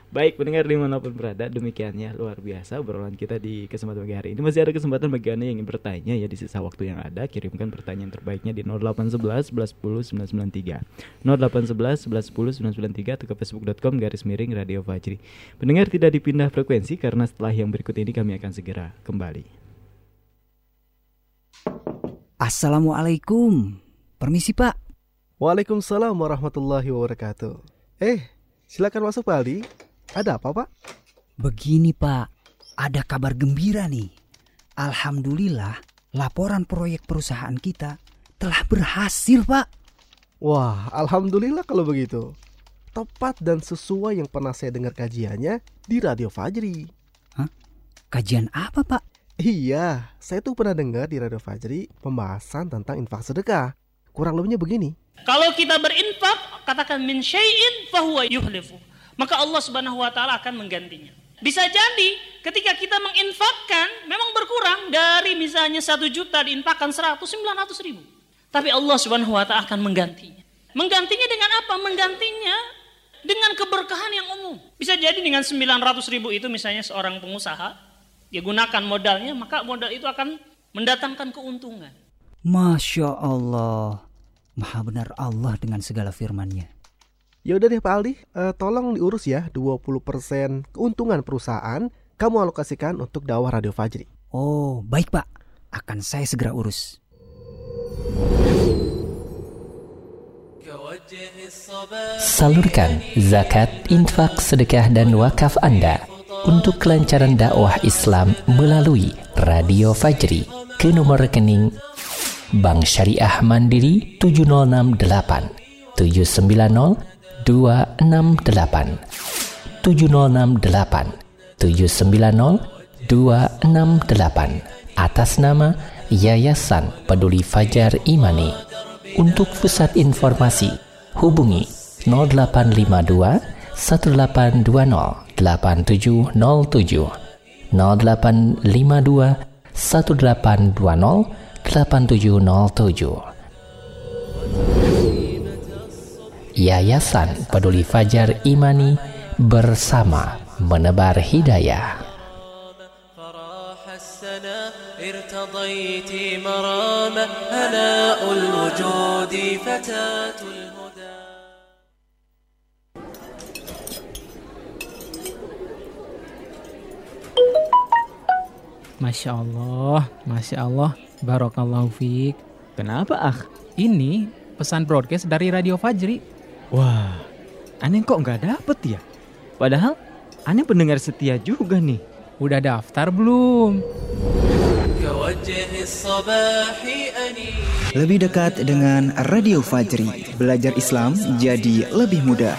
Baik, pendengar di mana pun berada, demikiannya luar biasa obrolan kita di kesempatan pagi hari ini. Masih ada kesempatan bagi anda yang ingin bertanya ya di sisa waktu yang ada, kirimkan pertanyaan terbaiknya di 0811 11 10 993 0811 11 10 993 atau ke facebook.com garis miring Radio Fajri. Pendengar tidak dipindah frekuensi karena setelah yang berikut ini kami akan segera kembali. Assalamualaikum. Permisi Pak. Waalaikumsalam warahmatullahi wabarakatuh. Eh, silakan masuk Pak Aldi. Ada apa Pak? Begini Pak, ada kabar gembira nih. Alhamdulillah, laporan proyek perusahaan kita telah berhasil Pak. Wah, alhamdulillah kalau begitu. Tepat dan sesuai yang pernah saya dengar kajiannya di Radio Fajri. Hah? Kajian apa Pak? Iya, saya tuh pernah dengar di Radio Fajri pembahasan tentang infak sedekah. Kurang lebihnya begini. Kalau kita berinfak, katakan min syai'in fahuwa yuhlifu maka Allah Subhanahu wa taala akan menggantinya. Bisa jadi ketika kita menginfakkan memang berkurang dari misalnya satu juta diinfakkan seratus sembilan ratus ribu. Tapi Allah Subhanahu wa taala akan menggantinya. Menggantinya dengan apa? Menggantinya dengan keberkahan yang umum. Bisa jadi dengan sembilan ratus ribu itu misalnya seorang pengusaha, dia gunakan modalnya, maka modal itu akan mendatangkan keuntungan. Masya Allah, maha benar Allah dengan segala firman-Nya. Ya udah deh Pak Aldi, uh, tolong diurus ya 20% keuntungan perusahaan kamu alokasikan untuk dakwah Radio Fajri. Oh, baik Pak. Akan saya segera urus. Salurkan zakat, infak, sedekah dan wakaf Anda untuk kelancaran dakwah Islam melalui Radio Fajri ke nomor rekening Bank Syariah Mandiri 706 790 268 7068 790 268 atas nama Yayasan Peduli Fajar Imani. Untuk pusat informasi hubungi 0852 1820 8707 0852 1820 8707 Yayasan Peduli Fajar Imani bersama menebar hidayah. Masya Allah, Masya Allah, Barokallahu fiq. Kenapa ah? Ini pesan broadcast dari Radio Fajri. Wah, aneh kok nggak dapet ya? Padahal aneh pendengar setia juga nih. Udah daftar belum? Lebih dekat dengan Radio Fajri, belajar Islam jadi lebih mudah.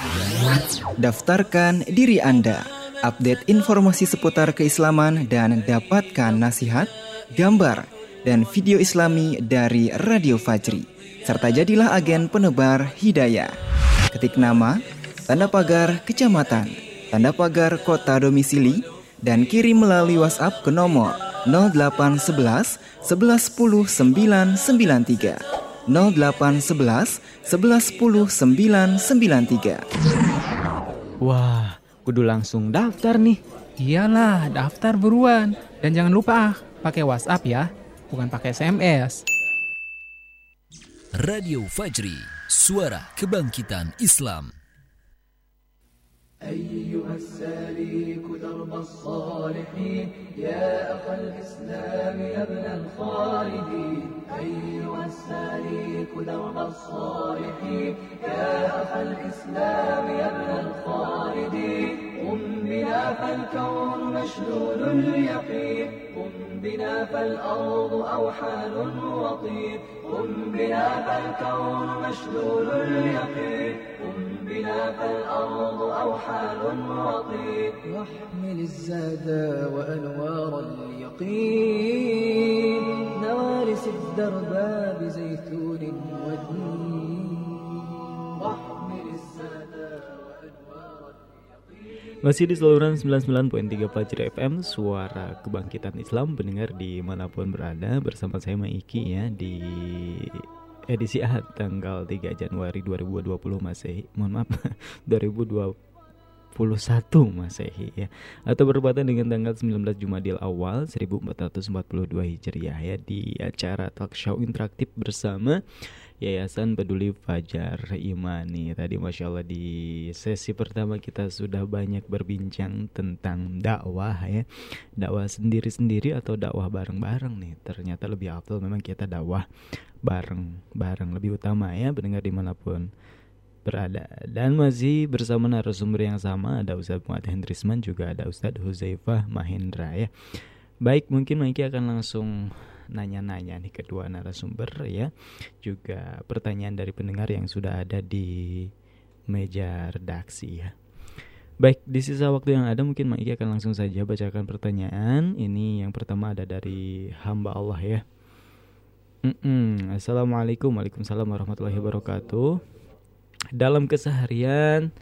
Daftarkan diri Anda, update informasi seputar keislaman dan dapatkan nasihat, gambar, dan video islami dari Radio Fajri. Serta jadilah agen penebar hidayah. Ketik nama, tanda pagar kecamatan, tanda pagar kota domisili, dan kirim melalui WhatsApp ke nomor 0811 1110 993 0811 1110 993 Wah, kudu langsung daftar nih. Iyalah, daftar buruan. Dan jangan lupa ah, pakai WhatsApp ya, bukan pakai SMS. Radio Fajri Suara Kebangkitan Islam أيها السالك درب الصالحين يا أخ الإسلام يا ابن الخالدين أيها السالك درب الصالحين يا أخ الإسلام يا ابن الخالدين قم بنا فالكون مشلول اليقين. قم بنا فالأرض أوحال وطين قم بنا فالكون مشلول اليقين. قم بنا فالأرض أوحال وطين واحمل الزاد وأنوار اليقين. نوارس الدرب بزيتون ودين Masih di saluran 99.3 Fajri FM Suara Kebangkitan Islam Pendengar di mana pun berada. Bersama saya Maiki ya Di edisi Ahad tanggal 3 Januari 2020 masih Mohon maaf 2020 Masehi ya. Atau bertepatan dengan tanggal 19 Jumadil Awal 1442 Hijriah ya di acara talk show interaktif bersama Yayasan Peduli Fajar Imani. Tadi Masya Allah di sesi pertama kita sudah banyak berbincang tentang dakwah ya. Dakwah sendiri-sendiri atau dakwah bareng-bareng nih. Ternyata lebih afdal memang kita dakwah bareng-bareng. Lebih utama ya pendengar di mana pun berada dan masih bersama narasumber yang sama ada Ustadz Muhammad Hendrisman juga ada Ustadz Huzaifah Mahendra ya baik mungkin Maiki akan langsung nanya-nanya nih kedua narasumber ya juga pertanyaan dari pendengar yang sudah ada di meja redaksi ya Baik, di sisa waktu yang ada mungkin Maiki akan langsung saja bacakan pertanyaan. Ini yang pertama ada dari hamba Allah ya. Mm -mm. Assalamualaikum, waalaikumsalam warahmatullahi wabarakatuh dalam keseharian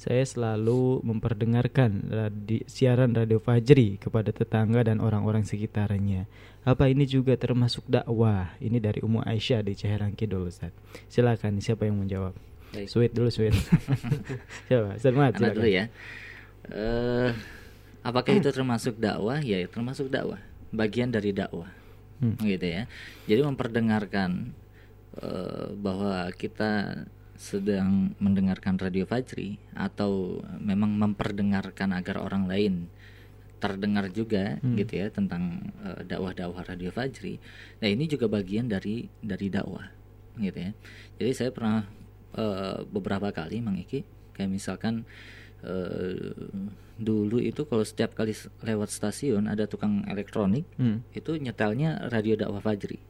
saya selalu memperdengarkan radi, siaran radio Fajri kepada tetangga dan orang-orang sekitarnya. Apa ini juga termasuk dakwah? Ini dari Umu Aisyah di Ciherang Kidul Ustaz. Silakan siapa yang menjawab? Baik. Sweet dulu sweet. siapa? Ustaz Mat, dulu ya. Uh, apakah itu termasuk dakwah? Ya, termasuk dakwah. Bagian dari dakwah. Hmm. Gitu ya. Jadi memperdengarkan uh, bahwa kita sedang mendengarkan radio Fajri atau memang memperdengarkan agar orang lain terdengar juga hmm. gitu ya tentang uh, dakwah-dakwah radio Fajri. Nah, ini juga bagian dari dari dakwah gitu ya. Jadi saya pernah uh, beberapa kali Mang Iki kayak misalkan uh, dulu itu kalau setiap kali lewat stasiun ada tukang elektronik hmm. itu nyetelnya radio dakwah Fajri.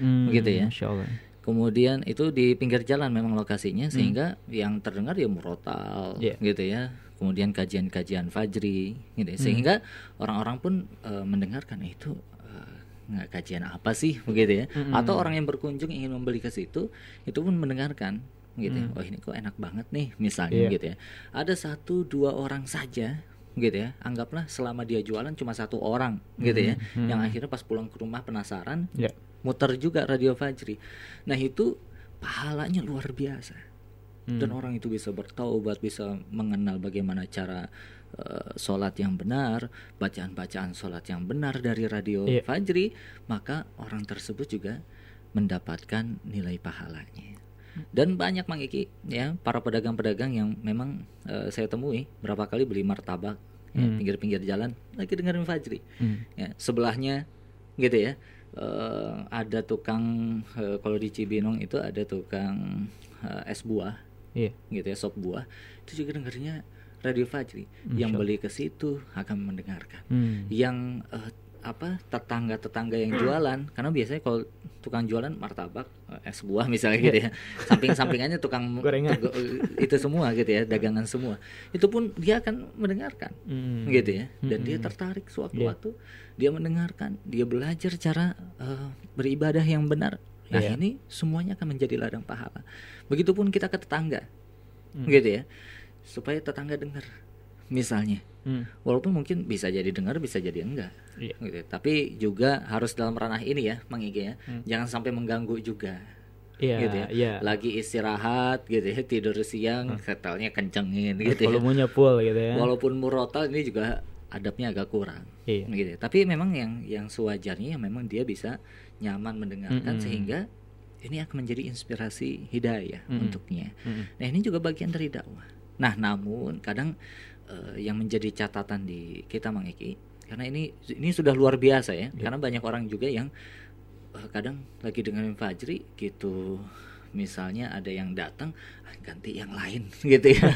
Hmm, gitu ya. Insya Allah kemudian itu di pinggir jalan memang lokasinya hmm. sehingga hmm. yang terdengar ya murotal yeah. gitu ya kemudian kajian-kajian fajri gitu ya. Hmm. sehingga orang-orang pun uh, mendengarkan eh, itu uh, nggak kajian apa sih begitu ya hmm. atau orang yang berkunjung ingin membeli ke situ itu pun mendengarkan gitu ya. hmm. ya. oh ini kok enak banget nih misalnya yeah. gitu ya ada satu dua orang saja gitu ya anggaplah selama dia jualan cuma satu orang gitu ya hmm. yang akhirnya pas pulang ke rumah penasaran yeah muter juga radio Fajri. Nah itu pahalanya luar biasa. Hmm. Dan orang itu bisa bertaubat, bisa mengenal bagaimana cara uh, sholat yang benar, bacaan-bacaan sholat yang benar dari radio yeah. Fajri, maka orang tersebut juga mendapatkan nilai pahalanya. Dan banyak Mang Iki ya para pedagang-pedagang yang memang uh, saya temui berapa kali beli martabak ya, hmm. pinggir-pinggir jalan lagi dengerin Fajri. Hmm. Ya, sebelahnya gitu ya uh, ada tukang uh, kalau di Cibinong itu ada tukang uh, es buah, yeah. gitu ya sop buah itu juga dengarnya Radio Fajri. Insya yang beli ke situ akan mendengarkan. Hmm. Yang uh, apa tetangga-tetangga yang jualan karena biasanya kalau tukang jualan martabak es buah misalnya gitu ya samping-sampingannya tukang itu semua gitu ya dagangan semua itu pun dia akan mendengarkan hmm. gitu ya dan hmm. dia tertarik sewaktu-waktu yeah. dia mendengarkan dia belajar cara uh, beribadah yang benar nah yeah. ini semuanya akan menjadi ladang pahala begitupun kita ke tetangga hmm. gitu ya supaya tetangga dengar misalnya hmm. walaupun mungkin bisa jadi dengar bisa jadi enggak yeah. gitu tapi juga harus dalam ranah ini ya mengigi ya hmm. jangan sampai mengganggu juga yeah, gitu ya yeah. lagi istirahat gitu ya tidur siang hmm. setelnya kencengin gitu ya volumenya full gitu ya walaupun murotal ini juga adabnya agak kurang yeah. gitu tapi memang yang yang sewajarnya yang memang dia bisa nyaman mendengarkan mm -hmm. sehingga ini akan menjadi inspirasi hidayah mm -hmm. untuknya mm -hmm. nah ini juga bagian dari dakwah nah namun kadang uh, yang menjadi catatan di kita Mang Eki. Karena ini ini sudah luar biasa ya, ya. karena banyak orang juga yang uh, kadang lagi dengerin Fajri gitu misalnya ada yang datang ah, ganti yang lain gitu ya.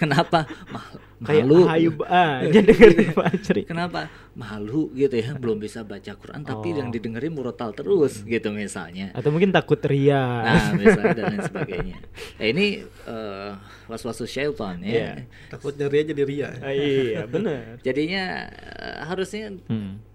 Kenapa? Mal malu. Kayak aja dengerin Fajri kenapa? Malu gitu ya belum bisa baca Quran tapi oh. yang didengerin murotal terus hmm. gitu misalnya. Atau mungkin takut ria. Nah misalnya dan lain sebagainya. Nah, ini uh, was-was syaitan ya. Yeah. takutnya ria jadi ria ah, iya benar. Jadinya uh, harusnya hmm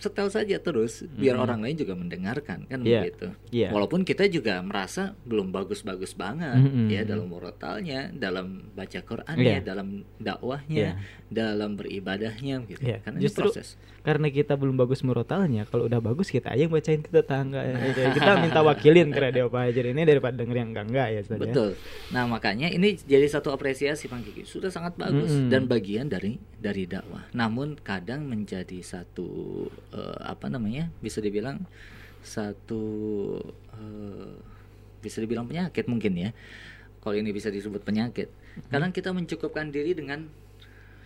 setel saja terus biar Mm-mm. orang lain juga mendengarkan kan Iya, begitu. iya. Walaupun kita juga merasa belum bagus-bagus banget Mm-mm. ya dalam murotalnya, dalam baca Qur'annya, Iya. dalam dakwahnya, Iya. dalam beribadahnya gitu. Iya, Karena ini justru proses. Karena kita belum bagus murotalnya, kalau udah bagus kita aja yang bacain ke tetangga. ya. Kita minta wakilin ke radio Fajar ini daripada denger yang enggak enggak ya, Ustaz, ya. Betul. Nah, makanya ini jadi satu apresiasi Bang Kiki. Sudah sangat bagus Mm-mm. dan bagian dari dari dakwah. Namun kadang menjadi satu eh, apa namanya? Bisa dibilang satu eh, bisa dibilang penyakit mungkin ya. Kalau ini bisa disebut penyakit. Kadang kita mencukupkan diri dengan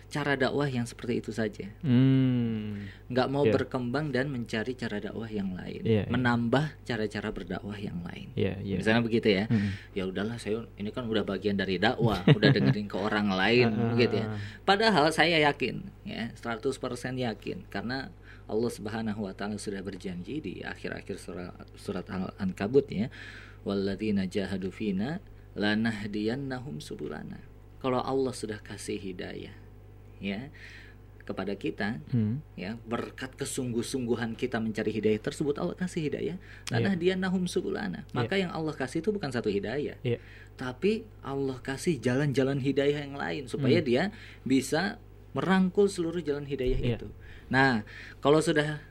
cara dakwah yang seperti itu saja. Hmm. Nggak mau Iya. berkembang dan mencari cara dakwah yang lain, Iya, iya. menambah cara-cara berdakwah yang lain. Iya, iya. Misalnya begitu ya. Mm. Ya udahlah saya ini kan udah bagian dari dakwah, udah dengerin ke orang lain Ah, gitu ya. ah, ah. Padahal saya yakin ya, 100% yakin karena Allah Subhanahu wa taala sudah berjanji di akhir-akhir surat surat Al-Ankabut ya. Walladzina jahadu fina lanahdiyannahum subulana. Kalau Allah sudah kasih hidayah ya kepada kita Hmm. ya berkat kesungguh-sungguhan kita mencari hidayah tersebut Allah kasih hidayah karena Iya. dia nahum subulana maka yang Allah kasih itu bukan satu hidayah Iya. tapi Allah kasih jalan-jalan hidayah yang lain supaya Hmm. dia bisa merangkul seluruh jalan hidayah Iya. itu nah kalau sudah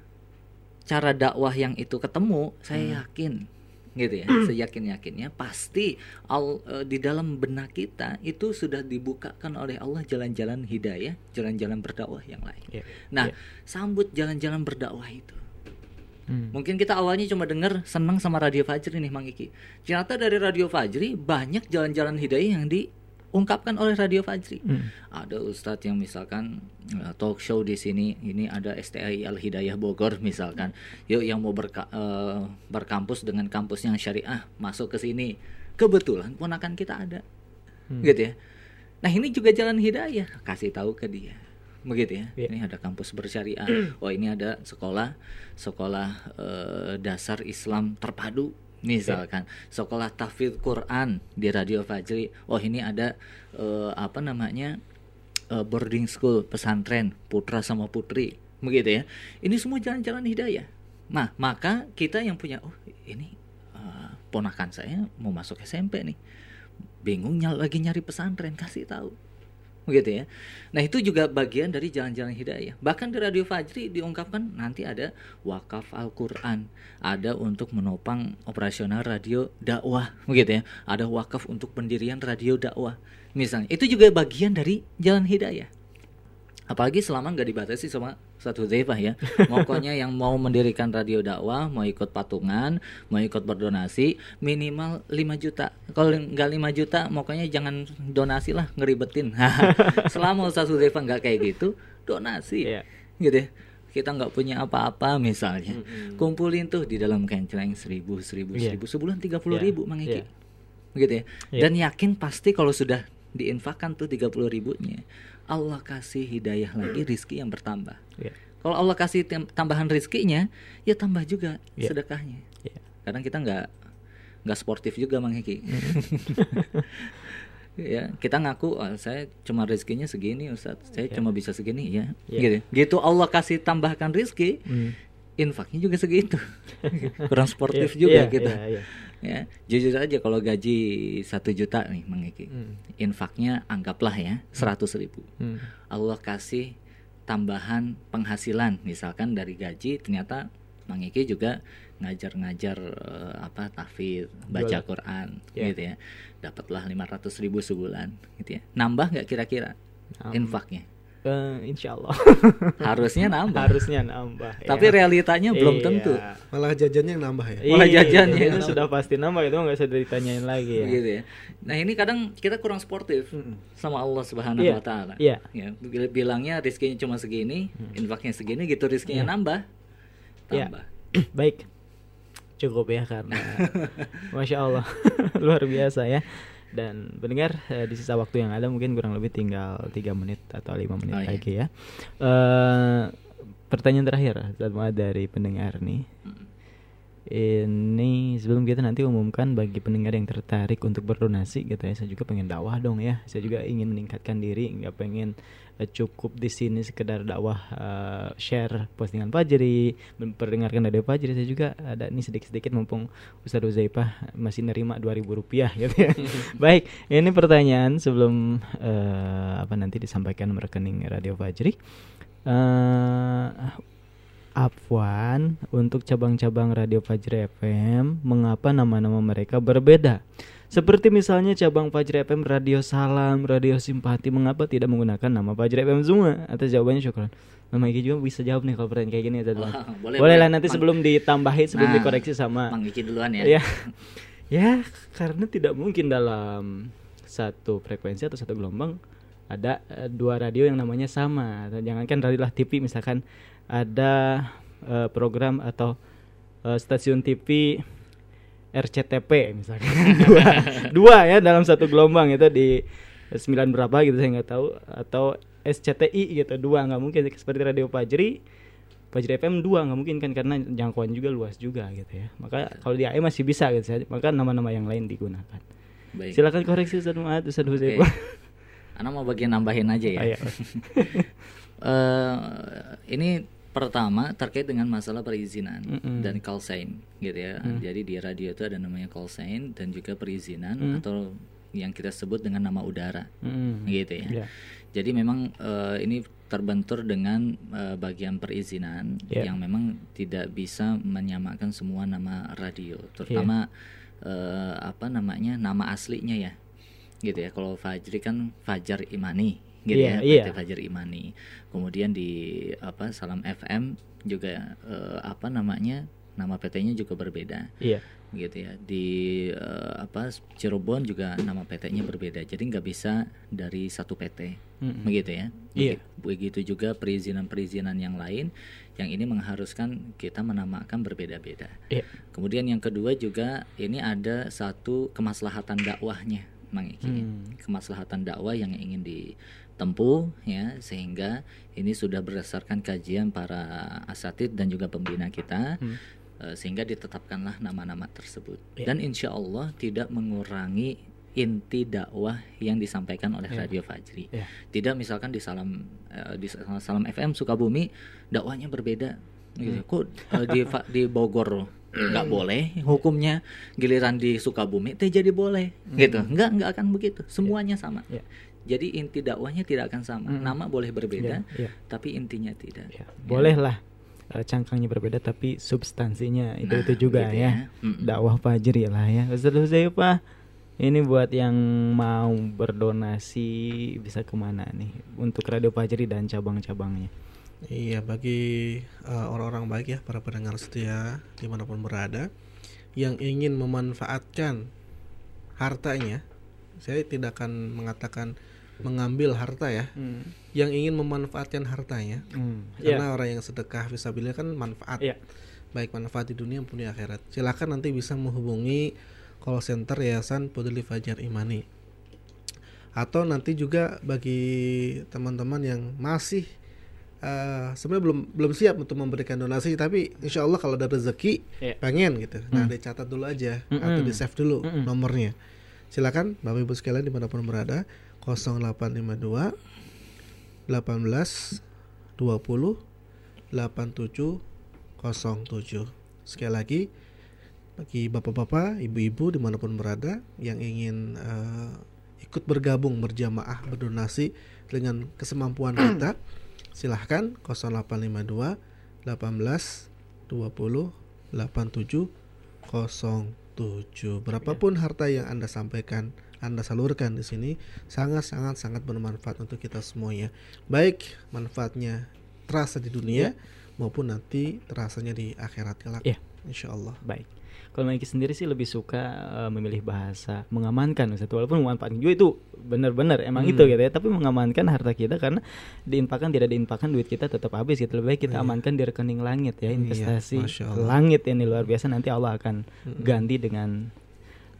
cara dakwah yang itu ketemu saya Hmm. yakin gitu ya seyakin yakinnya pasti al, eh, di dalam benak kita itu sudah dibukakan oleh Allah jalan-jalan hidayah jalan-jalan berdakwah yang lain Iya. nah Iya. sambut jalan-jalan berdakwah itu Hmm. Mungkin kita awalnya cuma dengar senang sama Radio Fajri nih Mang Iki. Ternyata dari Radio Fajri banyak jalan-jalan hidayah yang diungkapkan oleh Radio Fajri. Hmm. Ada ustadz yang misalkan eh, talk show di sini, ini ada STI Al Hidayah Bogor misalkan. Yuk yang mau berka- eh, berkampus dengan kampus yang syariah masuk ke sini. Kebetulan ponakan kita ada. Hmm. Gitu ya. Nah, ini juga jalan hidayah, kasih tahu ke dia. Begitu ya. Iya. Ini ada kampus bersyariah. Oh, ini ada sekolah sekolah eh, dasar Islam terpadu misalkan sekolah tahfidz Quran di Radio Fajri. Oh, ini ada eh, apa namanya? eh, boarding school pesantren putra sama putri. Begitu ya. Ini semua jalan-jalan hidayah. Nah, maka kita yang punya oh, ini eh, ponakan saya mau masuk SMP nih. Bingung nyal lagi nyari pesantren, kasih tahu begitu ya. Nah itu juga bagian dari jalan-jalan hidayah. Bahkan di Radio Fajri diungkapkan nanti ada wakaf Al-Quran, ada untuk menopang operasional radio dakwah, begitu ya. Ada wakaf untuk pendirian radio dakwah, misalnya. Itu juga bagian dari jalan hidayah. Apalagi selama nggak dibatasi sama satu Zaifah ya. Pokoknya yang mau mendirikan radio dakwah, mau ikut patungan, mau ikut berdonasi, minimal 5 juta. Kalau nggak 5 juta, pokoknya jangan donasi lah, ngeribetin. selama Ustaz Zaifah nggak kayak gitu, donasi. Gitu ya. Kita nggak punya apa-apa misalnya. Kumpulin tuh di dalam kenceleng seribu, seribu, Iya. seribu. Sebulan 30 Iya. ribu, Mang Iki. Iya. Begitu ya. Iya. Dan yakin pasti kalau sudah diinfakkan tuh 30 ribunya Allah kasih hidayah lagi rizki yang bertambah Iya. kalau Allah kasih tambahan rizkinya ya tambah juga Iya. sedekahnya Iya. kadang kita nggak nggak sportif juga Mang Hiki ya kita ngaku "Oh, saya cuma rezekinya segini Ustaz saya Iya. cuma bisa segini ya Iya. gitu gitu Allah kasih tambahkan rizki Hmm. infaknya juga segitu kurang sportif Iya, juga iya, kita iya, iya. Ya jujur aja kalau gaji satu juta nih Mang Eki Hmm. infaknya anggaplah ya seratus ribu Hmm. Allah kasih tambahan penghasilan misalkan dari gaji ternyata Mang Eki juga ngajar-ngajar eh, apa tahfidz baca. Quran Ya. gitu ya dapatlah 500 ribu sebulan gitu ya nambah nggak kira-kira infaknya Eh, insya Allah harusnya nambah harusnya nambah tapi ya. realitanya belum Iya. tentu Malah jajannya yang nambah ya. Malah Iya, jajannya itu yang nambah. sudah pasti nambah itu nggak usah ditanyain lagi ya gitu ya. Nah ini kadang kita kurang sportif sama Allah Subhanahu Iya, Wa Taala. iya. Ya, bil- bilangnya rizkinya cuma segini, infaknya segini, gitu rizkinya Iya. nambah, Ya. tambah. baik cukup ya karena masya Allah luar biasa ya dan pendengar eh, di sisa waktu yang ada mungkin kurang lebih tinggal tiga menit atau lima menit Oh, iya. lagi ya. Eh, pertanyaan terakhir dari pendengar nih. Ini sebelum kita nanti umumkan bagi pendengar yang tertarik untuk berdonasi gitu ya saya juga pengen dakwah dong ya. Saya juga ingin meningkatkan diri nggak pengen uh, cukup di sini sekedar dakwah uh, share postingan Fajri memperdengarkan dari Fajri. Saya juga ada ini sedikit-sedikit mumpung Ustadz Uzaipah masih nerima 2000 rupiah gitu ya. Baik ini pertanyaan sebelum uh, apa nanti disampaikan rekening Radio Fajri. Uh, Afwan untuk cabang-cabang Radio Fajri FM, mengapa nama-nama mereka berbeda? Seperti misalnya cabang Fajri FM Radio Salam, Radio Simpati, mengapa tidak menggunakan nama Fajri FM semua? Atas jawabannya syukuran. Mama Iki juga bisa jawab nih kalau pertanyaan kayak gini ya, Oh, boleh, boleh lah nanti Mang- sebelum ditambahin, sebelum Nah, dikoreksi sama Mang Iki duluan ya. Ya, ya karena tidak mungkin dalam satu frekuensi atau satu gelombang ada eh, dua radio yang namanya sama. Atau Jangankan radio lah TV misalkan ada eh, program atau eh, stasiun TV RCTP misalkan dua, dua ya dalam satu gelombang itu di sembilan berapa gitu saya nggak tahu. Atau SCTI gitu dua. Nggak mungkin seperti radio Fajri Fajri FM dua nggak mungkin kan karena jangkauan juga luas juga gitu ya. Maka kalau di AM masih bisa gitu maka nama-nama yang lain digunakan. Baik. silakan koreksi Ustaz Muad Ustaz Oke. Huzaifah Ana mau bagian nambahin aja ya. Ayo. Eh, ini pertama terkait dengan masalah perizinan Mm-mm. dan call sign gitu ya. Mm. Jadi di radio itu ada namanya call sign dan juga perizinan Mm. atau yang kita sebut dengan nama udara. Mm. Gitu ya. Ya. Jadi memang eh, ini terbentur dengan eh, bagian perizinan Ya. yang memang tidak bisa menyamakan semua nama radio, terutama eh, apa namanya nama aslinya ya, gitu ya. Kalau Fajri kan Fajar Imani, gitu Iya, ya, iya. PT Fajar Imani. Kemudian di apa Salam FM juga eh, apa namanya nama PT-nya juga berbeda Iya. gitu ya di eh, apa Cirebon juga nama PT-nya berbeda jadi nggak bisa dari satu PT Mm-mm. begitu ya Iya. Begi- begitu juga perizinan-perizinan yang lain yang ini mengharuskan kita menamakan berbeda-beda Iya. kemudian yang kedua juga ini ada satu kemaslahatan dakwahnya Mang Iki Hmm. kemaslahatan dakwah yang ingin ditempuh ya sehingga ini sudah berdasarkan kajian para asatid dan juga pembina kita Hmm. eh, sehingga ditetapkanlah nama-nama tersebut Ya. dan insya Allah tidak mengurangi inti dakwah yang disampaikan oleh Ya. Radio Fajri Ya. tidak misalkan di salam eh, di salam FM Sukabumi dakwahnya berbeda gitu. Hmm. kok eh, di di Bogor nggak boleh hukumnya giliran di Sukabumi teh jadi boleh. Gitu. Hmm. nggak nggak akan begitu. Semuanya sama. Ya. jadi inti dakwahnya tidak akan sama. Hmm. nama boleh berbeda Ya, ya. tapi intinya tidak. Bolehlah eh, cangkangnya berbeda tapi substansinya itu Nah, itu juga gitu ya, ya. Mm-mm. dakwah fajri lah ya. Ustaz Huzaifah ini buat yang mau berdonasi bisa ke mana nih? Untuk radio fajri dan cabang-cabangnya Iya bagi uh, orang-orang baik ya para pendengar setia di mana pun berada yang ingin memanfaatkan hartanya, saya tidak akan mengatakan mengambil harta ya, Hmm. yang ingin memanfaatkan hartanya, Hmm, karena iya. orang yang sedekah visabilillah kan manfaat, Iya. baik manfaat di dunia maupun di akhirat. Silakan nanti bisa menghubungi call center Yayasan Peduli Fajar Imani atau nanti juga bagi teman-teman yang masih eh, sebenarnya belum belum siap untuk memberikan donasi tapi insya Allah kalau ada rezeki Iya. pengen gitu nah Hmm. dicatat dulu aja Mm-mm. atau di save dulu Mm-mm. nomornya silakan bapak ibu sekalian di mana pun berada 0852 18 20 87 07 sekali lagi bagi bapak-bapak, ibu-ibu di mana pun berada yang ingin eh, ikut bergabung berjamaah berdonasi dengan kesemampuan kita, silahkan 0852 18 20 87 07. Berapapun harta yang anda sampaikan, anda salurkan di sini sangat sangat sangat bermanfaat untuk kita semuanya. Baik manfaatnya terasa di dunia maupun nanti terasanya di akhirat kelak. Iya. Insya Allah. Baik. Kalau Maiki sendiri sih lebih suka eh, memilih bahasa mengamankan Ustaz. Walaupun memanfaatkan juga itu benar-benar emang Hmm. itu gitu ya. Tapi mengamankan harta kita karena diinfakkan tidak diinfakkan duit kita tetap habis gitu. Lebih baik kita Iya. amankan di rekening langit ya investasi Masya Allah. langit ini luar biasa nanti Allah akan Mm-mm. ganti dengan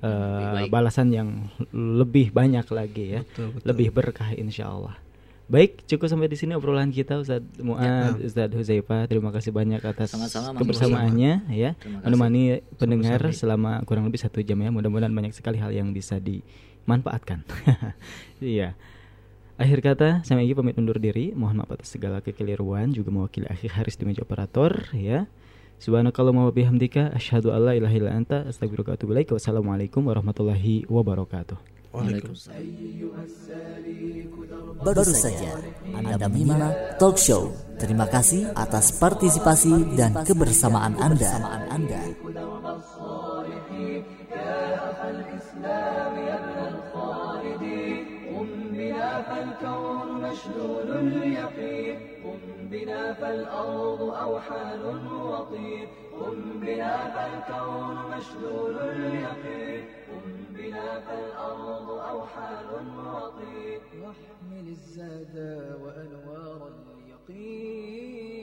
baik. balasan yang lebih banyak lagi ya. Betul, betul. Lebih berkah insya Allah. Baik, cukup sampai di sini obrolan kita Ustaz Muad, Ustaz Huzaifah. Terima kasih banyak atas Sama-sama, kebersamaannya ya. Terima kasih. Menemani pendengar selama kurang lebih satu jam ya. Mudah-mudahan banyak sekali hal yang bisa dimanfaatkan. Iya. Akhir kata, saya Egy pamit undur diri. Mohon maaf atas segala kekeliruan juga mewakili akhir Haris di meja operator ya. Subhanakallahumma wa bihamdika asyhadu an la ilaha illa anta astaghfiruka wa atubu ilaik. Wassalamualaikum warahmatullahi wabarakatuh. Waalaikumsalam. Baru saja Anda menyimak talk show. Terima kasih atas partisipasi dan kebersamaan Anda. فالكون مشلول اليقين قم بنا فالأرض أوحال وطين قم بنا فالكون مشلول اليقين. قم بنا فالأرض أوحال وطين واحمل الزاد وأنوار اليقين.